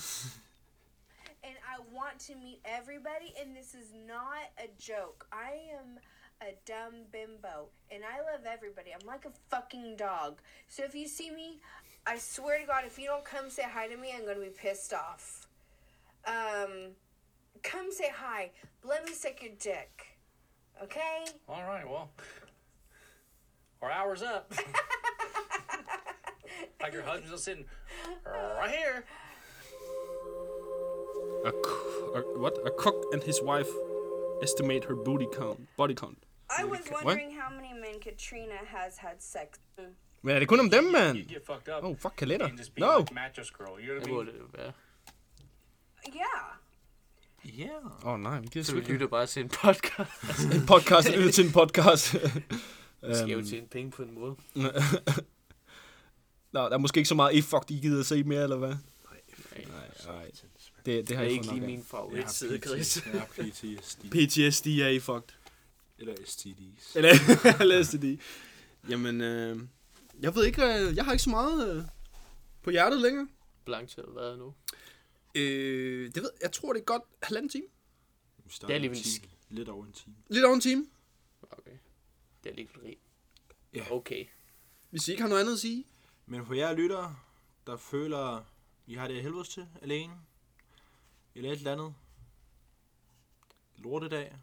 and I want to meet everybody, and this is not a joke. I am a dumb bimbo, and I love everybody. I'm like a fucking dog. So if you see me, I swear to God, if you don't come say hi to me, I'm gonna be pissed off. Um, come say hi. Let me suck your dick. Okay? All right, well, our hour's up. like your husband's sitting right here. A, a what? A cook and his wife estimate her booty count, body count. I was What? wondering how many men Katrina has had sex. Mm. Men er det kun om dem, mand? You get fucked up Oh, fuck kalender. and just be No. like mattress girl. You know Det what I mean? det jo være. Yeah. Ja. Yeah. Åh oh, nej, vi kan Så sgu vi ikke. lytter bare til en podcast. En podcast, lytter til en podcast. Vi skal jo Øhm, tjene penge på en måde. Nå, der er måske ikke så meget e-fuck, de gider at se mere, eller hvad? Nej, Nej, det, det det har er jeg ikke lige min favoritside, Chris. Jeg har PTSD. PTSD er e-fucked. Eller STDs. Eller, eller STD. Jamen, øh, jeg ved ikke, øh, jeg har ikke så meget øh, på hjertet længere. Blank til at være nu. Øh, det ved jeg tror, det er godt halvanden time. Det er alligevel. Lidt over en time. Lidt over en time. Okay. Det er alligevel. Ja. Okay. Hvis I ikke har noget andet at sige. Men for jer lyttere, der føler, I har det af helvedes til alene, eller et eller andet, lortedag,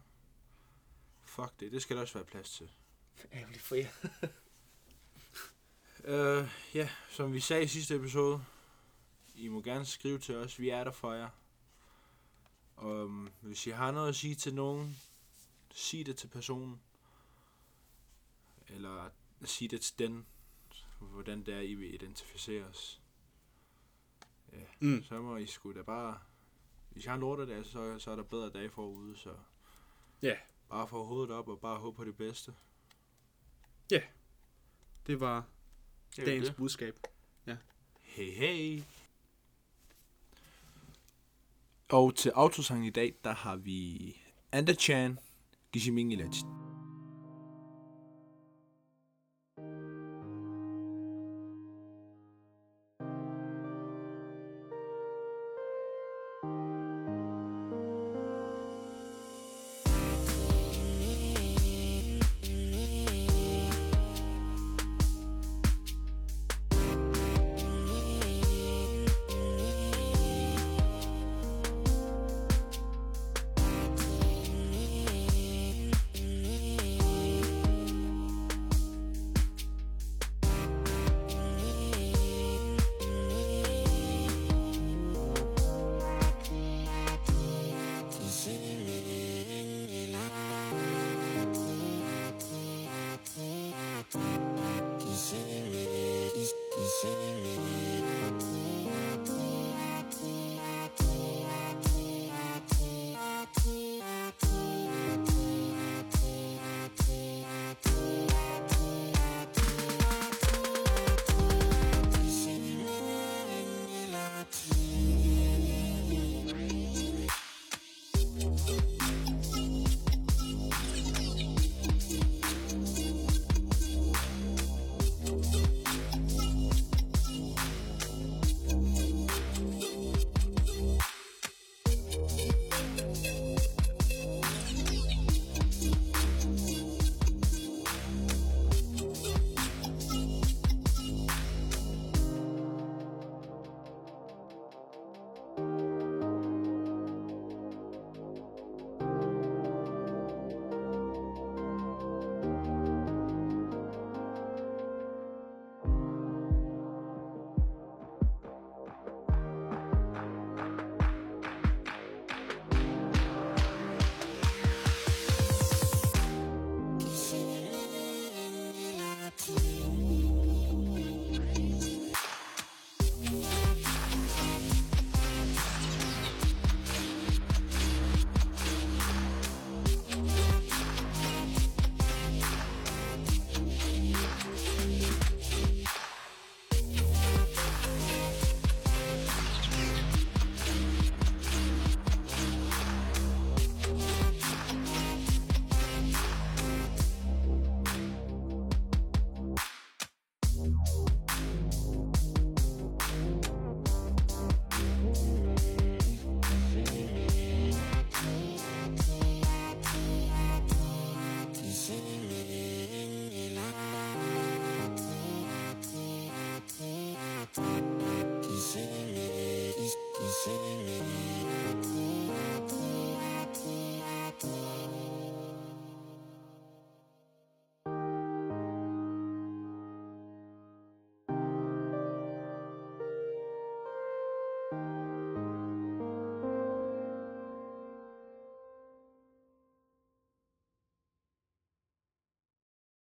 fuck det, det skal der også være plads til. Ærgerligt for jer. Øh, ja, som vi sagde i sidste episode, I må gerne skrive til os, vi er der for jer. Og um, hvis I har noget at sige til nogen, sig det til personen. Eller sig det til den, hvordan det er, I vil identificere os. Ja, Mm. så må I sgu da bare... Hvis I har en lortedag, så, så er der bedre dage forude, så... Ja. Bare få hovedet op og bare håbe på det bedste. Det var Det er jo dagens det. budskab. Hey, hey. Og til autosang i dag, der har vi Anda Chan, Gishiming Legend.